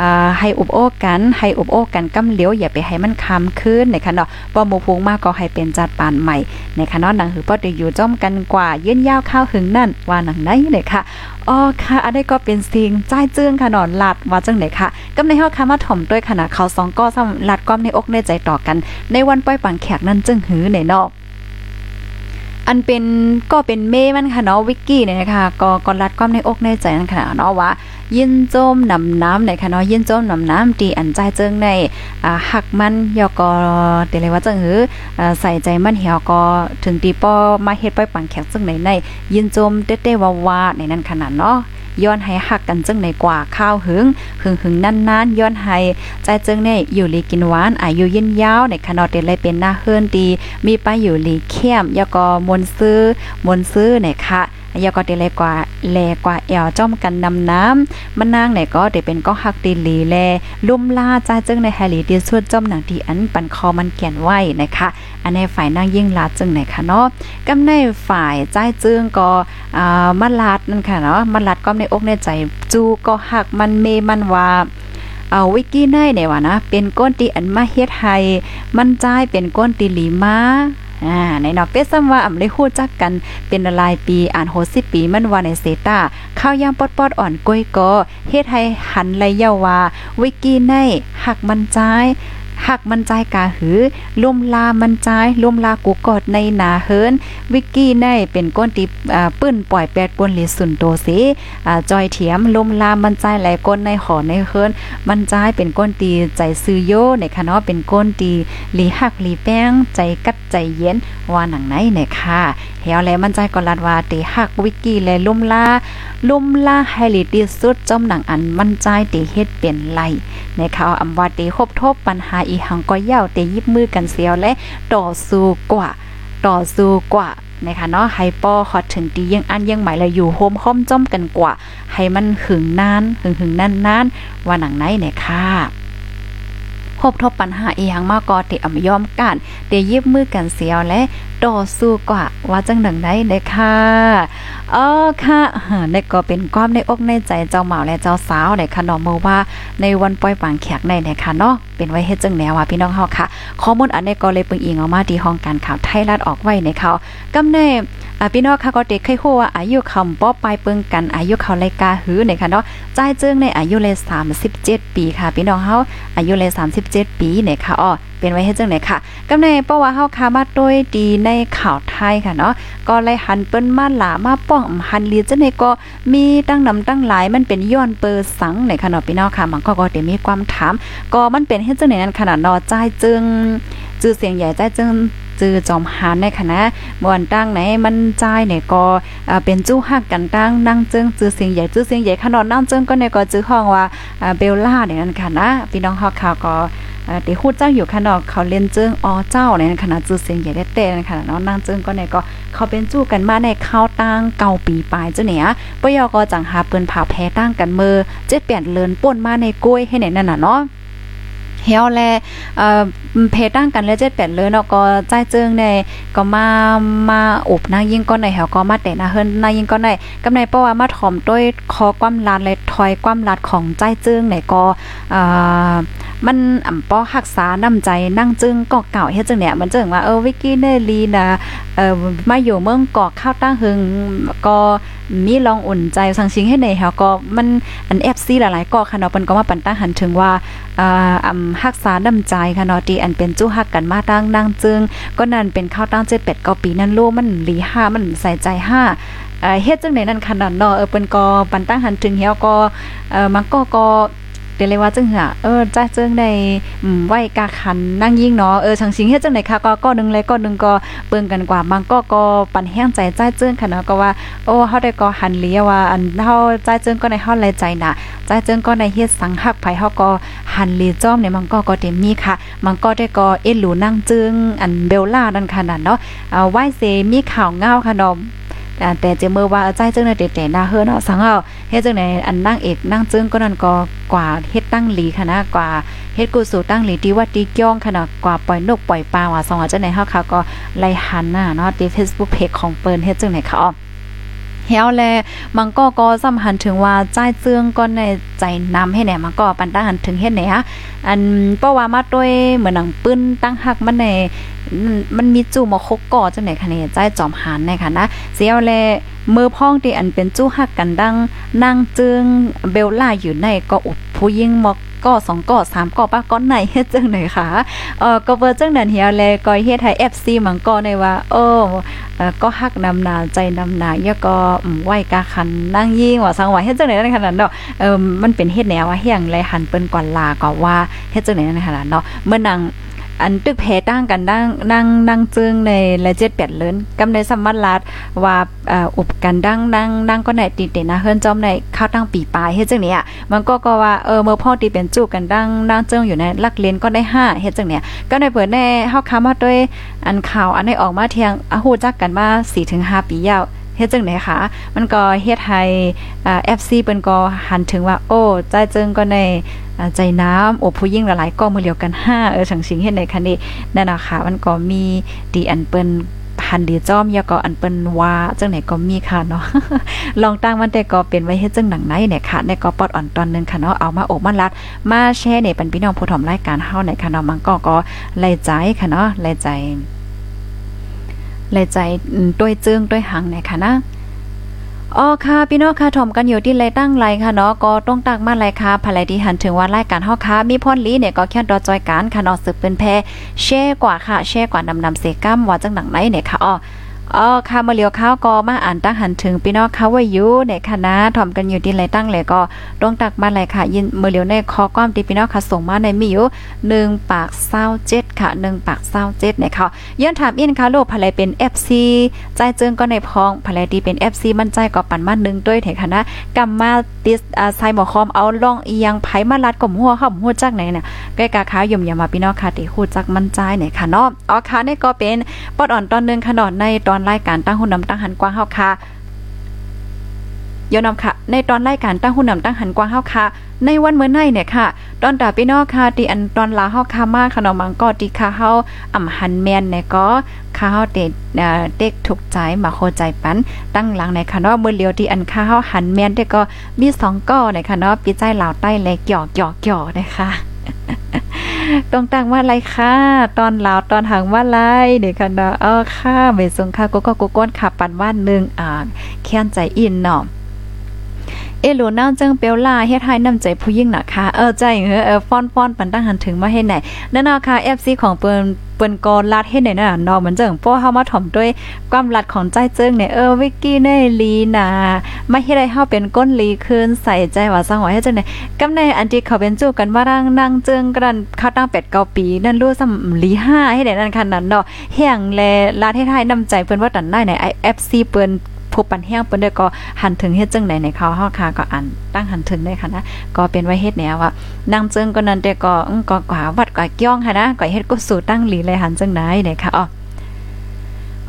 อ่าให้อุบโอ้กันให้อุบโอ้กันกำเหลียวอย่าไปให้มันคำขึ้นในค่ะเนาะบ่หมู่พงมากก็ให้เป็นจัดปานใหม่ในค่ะเนาะหนังหือบ่ได้อยู่จอมกันกว่ายืนยาวข้าวหึงนั่นว่าหนังไหนเลยค่ะอ๋อค่ะอันนี้ก็เป็นสิ่งใจเจื้งค่ะนอนลัดว่าจังไหนค่ะกำในเฮาค่ะมาถ่อมด้วยขนาดเขาสองก็สำลัดความในอกในใจต่อกัน ในวันปล่อยปังแขกนั่นจึงหือในเนาะ อันเป็นก็เป็นเมมันค่ะเนาะวิกกี้เนี่ยนะคะก็ก็รัดความในอกในใจนั่นค่ะเนาะว่ายินโจมนำน้ำในค่ะเนาะยินโจมนำน้ำตีอันใจเจิงในอ่าหักมันยอกอเตเลยว่าจังหืออ่าใส่ใจมันเหี่ยวก็ถึงตีป้อมาเฮ็ดปล่อยปังแขกจังไหนในยินโจมเต้ๆว่าๆในนั้นขนาดเนาะ ย้อนให้หักกันจึงในกว่าข้าวหึงหึงหึงนานๆย้อนให้ใจจึงในอยู่ลีกินหวานอายุยืนยาวในขนอดเดลยเป็นหน้าเฮือนดี มีไปอยู่ลีเข้มยกอมนซื้อมนซื้อเนี่ยค่ะ ยาก็เดเลยกว่าแลกว่าแอวจ้อมกันนำน้ำมันนางเนี่ยก็เดเป็นก็หักตีหลีแลลุ่มลาใจจึงในแฮลีดีสุดจ้อมหนังที่อันปันคอมันแก่นไว้นะคะอันในฝ่ายนางยิ่งลาจึงไหนค่ะเนาะกำในฝ่ายใจจึงก็อ่ามาลาดนั่นค่ะเนาะมาลาดก็ในอกในใจจูก็หักมันเมมันว่าเอาวิกกี้ไนเนี่ยว่านะ เป็นก้นตีอันมาเฮ็ดให้มันจ่ายเป็นก้นตีหลีมา อ่าในนอกเป็ดซ้ำว่าอำได้ฮู้จักกันเป็นหลายปีอ่านโหสิปีมันว่าในเซตาข้าวยามปอดๆอ่อนก้อยก็เฮ็ดให้หันไหลเยาว่าวิกกี้ไนหักมันจ่าย หักมันใจกาหือลมลามันใจลมลากูกอดในหนาเฮิรนวิกกี้ในเป็นก้นติอ่าปื้นปล่อยแปดปนหลีสุนโตเสอ่าจอยเถียมลมลามันใจหลก้นในหอในเฮิรนมันใจเป็นก้นตีใจซื้อโยในคะเนาะเป็นก้นตีหลีหักหลีแป้งใจกัดใจเย็นว่าหนังไหนเนี่ยค่ะเฮียวแล้วมันใจก็ลัดว่าตีหักวิกกี้และลมลาลมลาให้ลีที่สุดจอมหนังอันมันใจตีเฮ็ดเป็นไรในข่าวอำว่าตีคบทบปัญหาอีหังก็ยาวเตยิบมือกันเสียวและต่อสู้กว่าต่อสู้กว่านะคะเนาะไฮปอฮอถึงตียังอันยังหมายเลยอยู่โฮมค้อมจ้อมกันกว่า ให้มันหึงนานหึงหึงนานนานว่าหนังไหนเนี่ยค่ะ พบทบปัญหาอีหยังมากก็เตอำยอมกันเตยิบมือกันเสียวและต่อสู้กว่าว่าจังดังได้เด้ค่ะเออค่ะในก็เป็นความในอกในใจเจ้าเหมาและเจ้าสาวในค่ะเนาะเมื่อว่าในวันปล่อยปางแขกในเนี่ยค่ะเนาะเป็นไว้เฮ็ดจังแนวว่าพี่น้องเฮาค่ะ ข้อมูลอันนี้ก็เลยปึงอิงออกมาที่ห้องการข่าวไทยรัฐออกไว้ในเขากำเน่ อ่าพี่น้องค่ะก็เด็กเคยฮู้ว่าอายุคำป้อปลายเปิงกันอายุเขาเลยกาหือในค่ะเนาะใจเจิงในอายุเลย37 ปีค่ะ พี่น้องเฮาอายุเลย37 ปีเนี่ยค่ะอ้อเป็นไว้เฮ็ดจังไหนค่ะกำในเพราะว่าเฮาคามาโดยดีในข่าวไทยค่ะเนาะก็เลยหันเปิ้นมาหลามาป้องหันลีจังได๋ก็มีตั้งนำตั้งหลายมันเป็นย้อนเปอร์สังในค่ะเนาะพี่น้องค่ะมันก็ก็ได้มีความถาม ก็มันเป็นเฮ็ดจังไหนนั้นขนาดเนาะจ่ายจึงจื้อเสียงใหญ่ใจ่ายจึง จื้อจอมหานในคณะม่วนตั้งไหนมันใจเนี่ยก็เป็นจู้ฮักกันตั้งนั่งจึงจื้อเสียงใหญ่จื้อเสียงใหญ่ขนาดนั่งจึงก็เนี่ยก็จื้อห้องว่าเบลล่าเนี่ยนั่นค่ะนะพี่น้องเฮาค่ะก็เดี๋ยวฮู้เจ้าอยู่ค่ะเนาะเขาเล่นเจิ้งอเจ้าในขณะจื้อเสียงใหญ่ได้แต่ในขณะเนาะนั่งเจิ้งก็เนี่ยก็เขาเป็นจู้กันมาในข้าวตั้งเก่าปีปลายเจ้าเนี่ยปยก็จังหาเปิ้นผ่าแพ้ตั้งกันเมื่อ7 8เลินป่นมาในกล้วยให้ไหนนั่นน่ะเนาะ เฮียวแลเอ่อเพตั้งกันแล้วเจ็ดแปดเลยเนาะก็ใจเจิงในก็มามาอบนางยิ่งก้อนในแหวก็มาแต่นะเฮิรนนางยิ่งก้อนในกำในเพราะว่ามาถ่อมด้วยคอความลาดและถอยความลาดของใจเจิงในก็เอ่อ มันอ่ำป้อรักษาน้ำใจนั่งจึงก็เก่าเฮ็ดจังเนี่ยมันจึงว่าเออวิกกี้เนลีนะเอ่อมาอยู่เมืองกอกข้าวตั้งหึงก็มีลองอุ่นใจสังชิงให้ในเฮาก็มันอัน FC หลายๆก็ค่ะเนาะเปิ้นก็มาปันตั้งหันถึงว่าอ่าอำรักษาน้ำใจค่ะเนาะที่อันเป็นจู้ฮักกันมาตั้งนั่งจึงก็นั่นเป็นข้าวตั้ง7 8 9ปีนั่นโลมันหลี5มันใส่ใจ5เอ่อเฮ็ดจังได๋นั่นขนาดเนาะเออเปิ้นก็ปันตั้งหันถึงเฮาก็เอ่อมันก็ก็ เดี๋ยวเลยว่าจังหือเออจ้าเจิงในอืมไหวกาคันนั่งยิ่งเนาะเออชังสิงเฮ็ดจังได๋ค่ะก็ก็นึงเลยก็นึงก็เบิ่งกันกว่าบางก็ก็ปันแห้งใจจ้าเจิงค่ะเนาะก็ว่าโอ้เฮาได้ก็หันเลียว่าอันเฮาจ้าเจิงก็ในเฮาไหลใจน่ะจ้าเจิงก็ในเฮ็ดสังหักไผเฮาก็หันเลียจ้อมเนี่ยมันก็ก็เต็มมีค่ะมันก็ได้ก็เอ็นหลูนั่งจึงอันเบลล่านั่นค่ะนั่นเนาะเอาไหวเซมีข่าวเงาค่ะเนาะ แต่เจเมื่อว่าใจจึงในเตะๆหน้าเฮือเนาะสังเอาเฮ็ดจังไหนอันนั่งเอกนั่งจึงก็นั่นก็กว่าเฮ็ดตั้งหลีค่ะนะกว่าเฮ็ดกูสู่ตั้งหลีที่ว่าตีก้องขนาดกว่าปล่อยนกปล่อยปลาว่าสองว่าจังไหนเฮาค่ะก็ไล่หันน่ะเนาะที่ Facebook Page ของเปิ้นเฮ็ดจังไหนค่ะอ๋อเฮียวแลมันก็ก็สำคัญถึงว่าใจเจืองก็ในใจนำให้แหน่มันก็ปันตั้งหันถึงเฮ็ดไหนฮะอันเพราะว่ามาด้วยเหมือนหนังปื้นตั้งหักมันใน มันมีจู่มาคกก่อจังไหนคะเนี่ยใจจอมหันในค่ะนะเสียวแลมือพ้องที่อันเป็นจู้หักกันดังนั่งจึงเบลล่าอยู่ในก็อุบผู้ยิ่งมอกก็สองก็สามก็ป้าก้อนไหนเฮ็ดจังไหนคะเออก็เวอร์จังนั้นเฮียแลก็เฮ็ดให้ FC มังก็ในว่าเออก็ฮักนำนาใจนำนายะก็ไหวกาคันนั่งยิ่งว่าสังว่าเฮ็ดจังไหนนั่นขนาดเนาะเออมันเป็นเฮ็ดแนวว่าเฮียงไรหันเปิ้นก่อนลาก็ว่าเฮ็ดจังไหนนั่นขนาดเนาะเมื่อนาง อันตึกเพตั้งกันดังนั่งนั่งจึงในละเจ็ดแปดเลินกำในสมัดลัดว่าอ่าอุบกันดังนั่งนั่งก็ไหนตีเตนะเฮิรนจอมในข้าวตั้งปีปลายเฮ็ดจังเนี้ยมันก็ก็ว่าเออเมื่อพ่อตีเป็นจู้กันดังนั่งจึงอยู่ในลักเลนก็ได้ห้าเฮ็ดจังเนี้ยก็ในเปิดแน่เฮาค้ามาด้วยอันข่าวอันได้ออกมาเทียงอาฮู้จักกันมา4-5ปียาว เฮ็ดจังไหนคะมันก็เฮ็ดให้อ่า FC เปิ้นก็หันถึงว่า โอ้ใจจิงก็ในใจน้ำโอ้ผู้ยิ่งหลายๆก็มือเลียวกัน5เออสังสิงเฮ็ดในคันนี้นั่นน่ะค่ะ มันก็มีดีอันเปิ้นพันดีจอมยาก็อันเปิ้นว่าจังไหนก็มีค่ะเนาะลองตั้งมันแต่ก็เป็นไว้เฮ็ดจังหนังไหนเนี่ยค่ะในก็ปอดอ่อนตอนนึงค่ะเนาะเอามาโอบมาลัด มาแชร์ในปันพี่น้องผู้ถมรายการเฮาในค่ะเนาะมันก็ก็ไล่ใจค่ะเนาะไล่ใจ เลยใจด้วยเจิงด้วยหังไหนค่ะนะอ๋อค่ะพี่น้องค่ะถมกันอยู่ที่ไรตั้งไรค่ะเนาะก็ต้องตักมาไรค่ะภายที่หันถึงว่ารายการเฮาค่ะมีพ่นลีเนี่ยก็แค่ดอจอยการค่ะเนาะสืบเป็นแพแช่กว่าค่ะแช่กว่านำนำเสกัมว่าจังหนังไหนเนี่ยค่ะอ๋อ อ๋อค่ะมาเลียวข้าวก็มาอ่านตั้งหันถึงพี่น้องเขาว่าอยู่ในคณะถ่อมกันอยู่ที่ไรตั้งเลยก็ต้องตักมาไรค่ะ ยินมือเลียวในคอความที่พี่น้องค่ะส่งมาในมีอยู่1ปาก27ค่ะ1ปาก27เนี่ยค่ะย้อนถามอินค่ะโลกภายเป็น FC ใจเจิงก็ในพองภายที่เป็น FC มั่นใจก็ปั่นมา1ด้วยเถคณะกำมมาติสอาไซหมอคอมเอาล่องอียังไผมาลัดก่อมหัวเข้าหัวจักไหนเนี่ยใกล้กาขาย่มยามาพี่น้องค่ะที่ฮู้จักมั่นใจเนี่ยค่ะเนาะอ๋อค่ะนี่ก็เป็นปอดอ่อนตอนนึงขนอนในตอนรายการตั้งหุ่นนำตั้งหันกว้างเฮาค่ะยอนนำค่ะ ในตอนรายการตั้งหุ่นนำตั้งหันกว้างเฮาค่ะ ในวันเมื่อไนเนี่ยค่ะ ตอนตาพี่น้องค่ะที่อันตอนลาเฮาค่ะมากขนมมังก็ที่ค่ะเฮาอ่ำหันแมนเนี่ยก็ค่ะเฮาเด็ดเด็กถูกใจมาโคใจปันตั้งหลังในค่ะเนาะมื้อเลียวที่อันค่ะเฮาหันแมนแต่ก็มี2ก้อในค่ะเนาะปีใจลาวใต้แลกหยอกหยอกหยอกนะคะ ต้องตั้งว่าไรค่ะ ตอนลาวตอนหางว่าไรเด็กค่ะเนาเออค่ะเมสงค่ะก็ก็ก้นขับปันว่านหนึ่งอ่าแค้นใจอินเนาะเอหลูนาจังเปียวลาเฮ็ดให้น้ำใจผู้ยิ่งน่ะค่ะ เออใจเออฟ้อนๆปันตั้งหันถึงมาให้ไหนนั่นเนาะค่ะ FC ของเปิ้น ปิ้นกอลัดเฮ็ดไหนน่ะเนาะเหมือนจังพวกเฮามาถ่อมด้วยความลัดของใจเจิงเนี่ยเออวิกกี้เนลีนามาเฮ็ดให้เฮาเป็นก้นลีคืนใส่ใจว่าสังว่าเฮ็ดจังได๋กำในอันที่เขาเป็นจูบกันว่าร่างนางเจิงกันเขาตั้ง8 9ปีนั่นรู้ซ้ำลี5เฮ็ดได้นั่นคันนั้นเนาะเฮียงแลลัดเฮ็ดให้น้ำใจเปิ้นว่าตันได้ใน FC เปิ้น ผู้ปันแห้งเปิ้นได้ก็หันถึงเฮ็ดจังได๋ในเขาเฮาค่ะก็อันตั้งหันถึงได้ค่ะนะก็เป็นไว้เฮ็ดแนวว่านางเจิงก็นั้นแต่ก็ก็กว่าวัดกว่าเกี้ยงค่ะนะก็เฮ็ดก็สู่ตั้งหลีเลยหันจังได๋นี่ยค่ะอ๋อ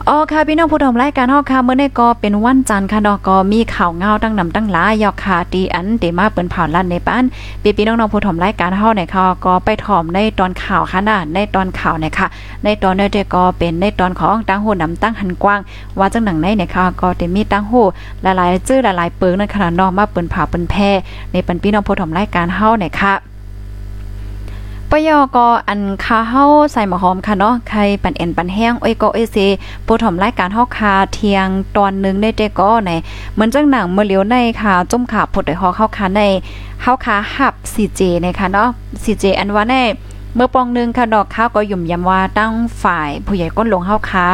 อ๋อค่ะพี่น้องผู้ชมรายการเฮาค่ะเมื่อในก็เป็นวันจันทร์ค่ะนาะก็มีข่าวเงาตั้งนำตั้งหลายยอกค่ะตีอันเดมาเปิ้นเผาลั่นในบ้านพี่พี่น้องๆผู้ชมรายการเฮาเนี่ยค่ะก็ไปถอมในตอนข่าวค่ะนะในตอนข่าวเนี่ยค่ะ ในตอนนี้ก็เป็นในตอนของตั้งหูนำตั้งหันกว้าง ว่าจังหนังในเนี่ยค่ะก็จะมีตั้งหูหลายๆ ชื่อหลายๆเปิงนั่นค่ะนาะมาเปิ้นเผาเปิ้นแพ้ในปันพี่น้องผู้ชมรายการเฮาเนี่ยค่ะ ปยอก็อันคาเฮาใส่หมอหอมค่ะเนาะใครปันเอ็นปันแห้งโอ้ยก็เอเซปูถมรายการเฮาคาเทียงตอนนึงได้เจก็ในเหมือนจังหนังเมื่อเลียวในค่ะจุ่มขาผดได้ฮอเข้าคาในเฮาคาหับ CJ นะคะเนาะ CJ อันว่าใน เมื่อปองนึงค่ะดอกข้าวก็ยุ่มยำว่าตั้งฝ่ายผู้ใหญ่ก้นหลงเฮาคา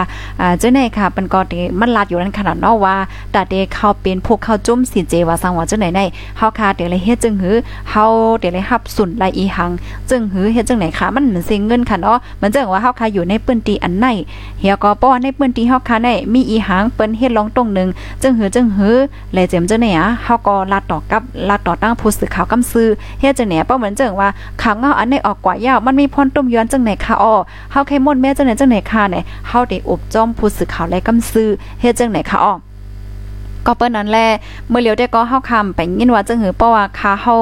อ่าเจ้าไหนค่ะเป็นก็ที่มันลัดอยู่นั้นขนาดเนาะว่าแต่เดเข้าเป็นพวกเข้าจุ่มสิเจว่าสังว่าเจ้าไหนในเฮาคาเดี๋ยวเลยเฮ็ดจึงหือเฮาเดี๋ยวเลยรับสุนลายอีหัง จึงหือเฮ็ดจังไหนค่ะมันเหมือนเสียเงินค่ะเนาะเหมือนจังว่าเฮาคาอยู่ในปื้นตีอันไหนเฮียก็ป้อในปื้นตีเฮาคาในมีอีหังเปิ้นเฮ็ดลองตรงนึงจึงหือจึงหือเลยเจมเจ้าไหนอะเฮาก็ลัดต่อกับลัดต่อตั้งผู้สื่อข่าวกำซื้อเฮ็ดจังไหนป้อเหมือนจังว่าข่าวเงาอันไหนออกกว่ายาวมันมีพรต้มย้อนจังไหนค่ะอ้อเฮาแค่มดแม่จังไหนจังไหนค่ะเนี่ยเฮาได้อบจ้อมผู้สื่อข่าวและกำซื้อเฮ็ดจังไหนค่ะอ้อก็เปิ้นนั้นแหละเมื่อเลียวได้ก็เฮาคำไปยินว่าจังหือเพราะว่าคาเฮา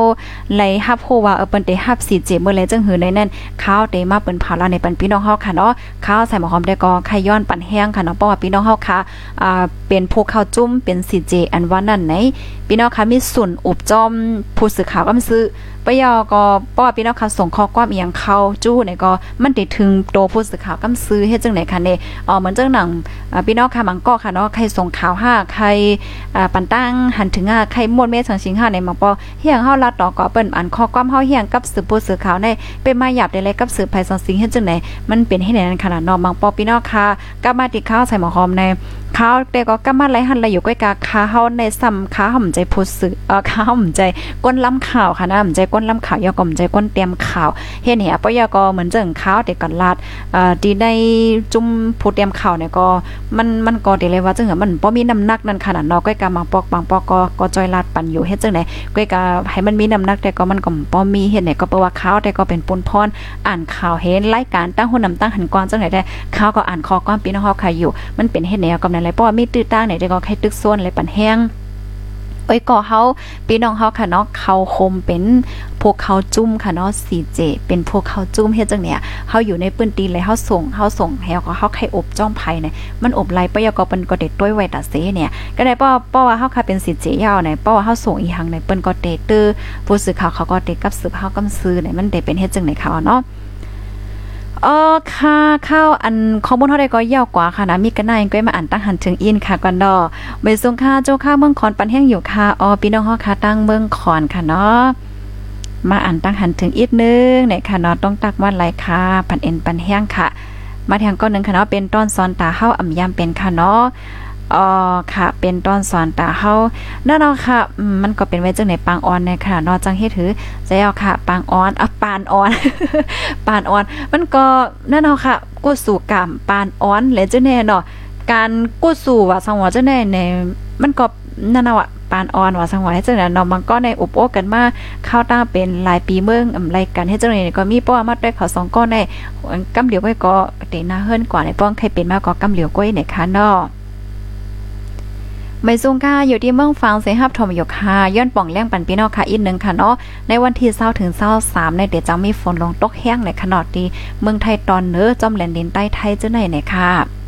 ไลฮับโฮว่าเออเปิ้นได้ฮับสีเจเมื่อไรจังหือในนั้นข้าวได้มาเปิ้นเผาลาในปันพี่น้องเฮาค่ะเนาะข้าวใส่หมอหอมได้ก็ไข่ย้อนปั่นแห้งค่ะเนาะเพราะว่าพี่น้องเฮาค่ะอ่าเป็นพวกข้าวจุ้มเป็นสีเจอันว่านั้นไหนพี่น้องค่ะมีส่วนอบจอมผู้สื่อข่าวก็ซื้อ ปยอก็ป้อพี่น้องค่ะส่งข้อความอีหยังเข้าจู้เนี่ยก็มันได้ถึงโตผู้สื่อข่าวกำซื้อเฮ็ดจังไหนค่ะเนี่ยอ๋อเหมือนจังหนังพี่น้องค่ะมังก็ค่ะเนาะใครส่งข่าวห้าใครปันตั้งหันถึงอ่าใครมวดเมสังชิงห้าในมังปอเฮียงเฮาลัดดอกก็เปิ้นอันข้อความเฮาเฮียงกับสืบผู้สื่อข่าวในเป็นมาหยับได้เลยกับสืบภัยสังสิงเฮ็ดจังไหนมันเป็นให้ไหนนั้นขนาดเนาะมังปอพี่น้องค่ะกลับมาติดข้าวใส่หมอหอมใน ข้าวแต่ก็กำมาไหลหันไหลอยู่ใกล้กาค้าเฮาในซ้ำค้าห่มใจผู้สื่อเอ่อค้าห่มใจก้นล้ำข่าวค่ะนะห่มใจก้นล้ำข่าวยอก่อมใจก้นเตรียมข่าวเฮ็ดเนี่ยปยก็เหมือนจังข้าวแต่ก่อนลาดเอ่อที่ได้จุ่มผู้เตรียมข่าวเนี่ยก็มันมันก็ได้เลยว่าจังมันบ่มีน้ำหนักนั่นขนาดเนาะก้อยกาบางปอกบางปอกก็ก็จอยลาดปั่นอยู่เฮ็ดจังได๋ก้อยกาให้มันมีน้ำหนักแต่ก็มันก็บ่มีเฮ็ดไหนก็เปว่าข้าวแต่ก็เป็นปุนพรอ่านข่าวเห็นรายการตั้งหุ่นนำตั้งหันกวนจังได๋ได้ข้าวก็อ่านข้อความพี่น้องเฮาค่ะอยู่ มันเป็นเฮ็ดแนวกำนั้นเลยเพราะว่ามีตื้อตั้งเนี่ยก็ใครตึกส่วนเลยปันแห้งเอ้ยก่อเฮาพี่น้องเฮาค่ะเนาะเขาคมเป็นพวกเขาจุ่มค่ะเนาะสีเจเป็นพวกเขาจุ่มเฮ็ดจังเนี่ยเฮาอยู่ในปืนตีเลยเฮาส่งเฮาส่งให้ก็เฮาไข่อบจ้องไผเนี่ยมันอบไหลปยก็เปิ้นก็เด็ดด้วยไว้ตาเสเนี่ยก็ได้ป้อป้อว่าเฮาค่ะเป็นสีเจยาวเนี่ยป้อว่าเฮาส่งอีหังเนี่ยเปิ้นก็เตเตอร์ผู้สื่อข่าวเขาก็เตกับสืบเฮากำซื้อเนี่ยมันได้เป็นเฮ็ดจังไหนเขาเนาะ ออค่ะข้าวอันข้อมูลเท่าใดก็ยาวกว่าค่ะนะมีกันนายก็มาอ่านตั้งหันถึงอินค่ะกันดอเบสงค่าเจ้าข้าเมืองขอนปันแห้งอยู่ค่ะอ๋อพี่น้องเฮาค่ะตั้งเมืองขอนค่ะเนาะมาอ่านตั้งหันถึงอีกนึงเนี่ยค่ะเนาะต้องตักว่าไรค่ะปันเอ็นปันแห้งค่ะ มาแทงก้อนหนึ่งค่ะเนาะเป็นต้นซอนตาเข้าอ่ำยามเป็นค่ะเนาะ อ๋อค่ะ เป็นต้นสอนตาเฮานั่นเนาะค่ะ มันก็เป็นไว้จังไหนปางออนเนี่ยค่ะนอจังเฮ็ดถือใจเอาค่ะ ปางออนอะปานออน ปานออน มันก็นั่นเนาะค่ะกู้สู่กรรมปานออนและจังแน่เนาะการกู้สู่ว่าสังวจังแน่ในมันก็นั่นนาะปานออนว่าสังวาจังได๋เนาะมันก็ในอุปโอกันมาเข้าตั้งเป็นหลายปีเมืองอำไรกันเฮ็ดจังได๋ก็มีป้อมาด้วยเขาสองก้อนในกำเหลียวไว้ก็เตหน้าเฮิรนกว่าในป้องใครเป็นมากก็กำเหลียวก้อยในค่ะเนาะ ไม่ซุงค่ะอยู่ที่เมืองฟังเสหับถมอยู่ค่ะย้อนป่องแรงปันพี่น้องค่ะอีกหนึ่งค่ะเนาะในวันที่เศร้าถึงเศร้าสามในเดี๋ยวจะมีฝนลงตกแห้งในขนาดดีเมืองไทยตอนเนื้อจอมแหลนดินใต้ไทยจะไหนเนี่ยค่ะ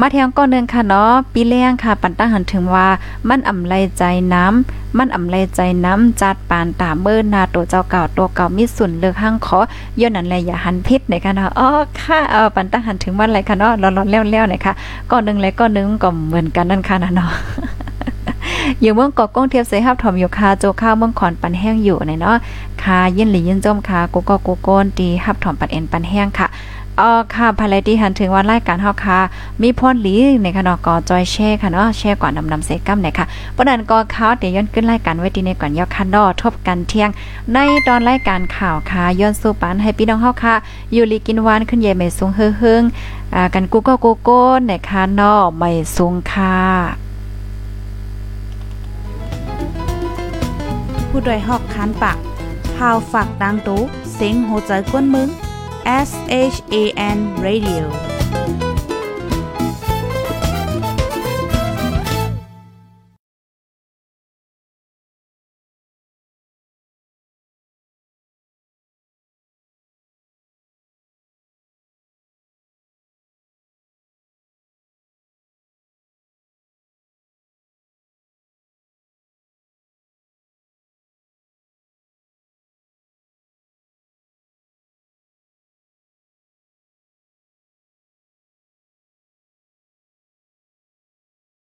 มาเทียงก้อนนึงค่ะเนาะปีแรงค่ะ ปันตั้งหันถึงว่ามันอ่ำไลใจน้ำมันอ่ำไลใจน้ำจัดปานตาเมื่อนาตัวเจ้าเก่าตัวเก่ามีส่วนเลือกห้างขอย้อนนั้นแลอย่าหันพิษในค่ะเนาะอ๋อค่ะเออปันตั้งหันถึงวันอะไรค่ะเนาะร้อนๆแล้วๆนะคะก้อนนึงและก้อนนึงก็เหมือนกันนั่นค่ะนะเนาะอยู่เมืองกอกก้องเทียบเสฮับถมอยู่คาโจข้าวเมืองขอนปันแห้งอยู่ในเนาะคายินหลียินจมคาโกโกโกโกนตีฮับถมปันเอ็นปันแห้งค่ะ ออค่ะภายที่หันถึงวันรายการเฮาค่ะมีพรหลีในค่ะเนาะก็จอยแช่ค่ะเนาะแช่ก่อนนำนำเซกัมเนี่ยค่ะเพราะนั้นก็ข่าวเดี๋ยวย้อนขึ้นรายการไว้ที่ในก่อนยอคันดอทบกันเที่ยง ในตอนรายการข่าวค่ะย้อนสู่ปานให้พี่น้องเฮาค่ะอยู่ลีกินวานขึ้นใหญ่ไม่สูงเฮืองอ่ากันกูก็โกโก้เนี่ยค่ะเนาะไม่สูงค่ะผู้ดยหอกคันปากพาวฝากดังตู้เสียงโหใจกวนมึง S H A N Radio。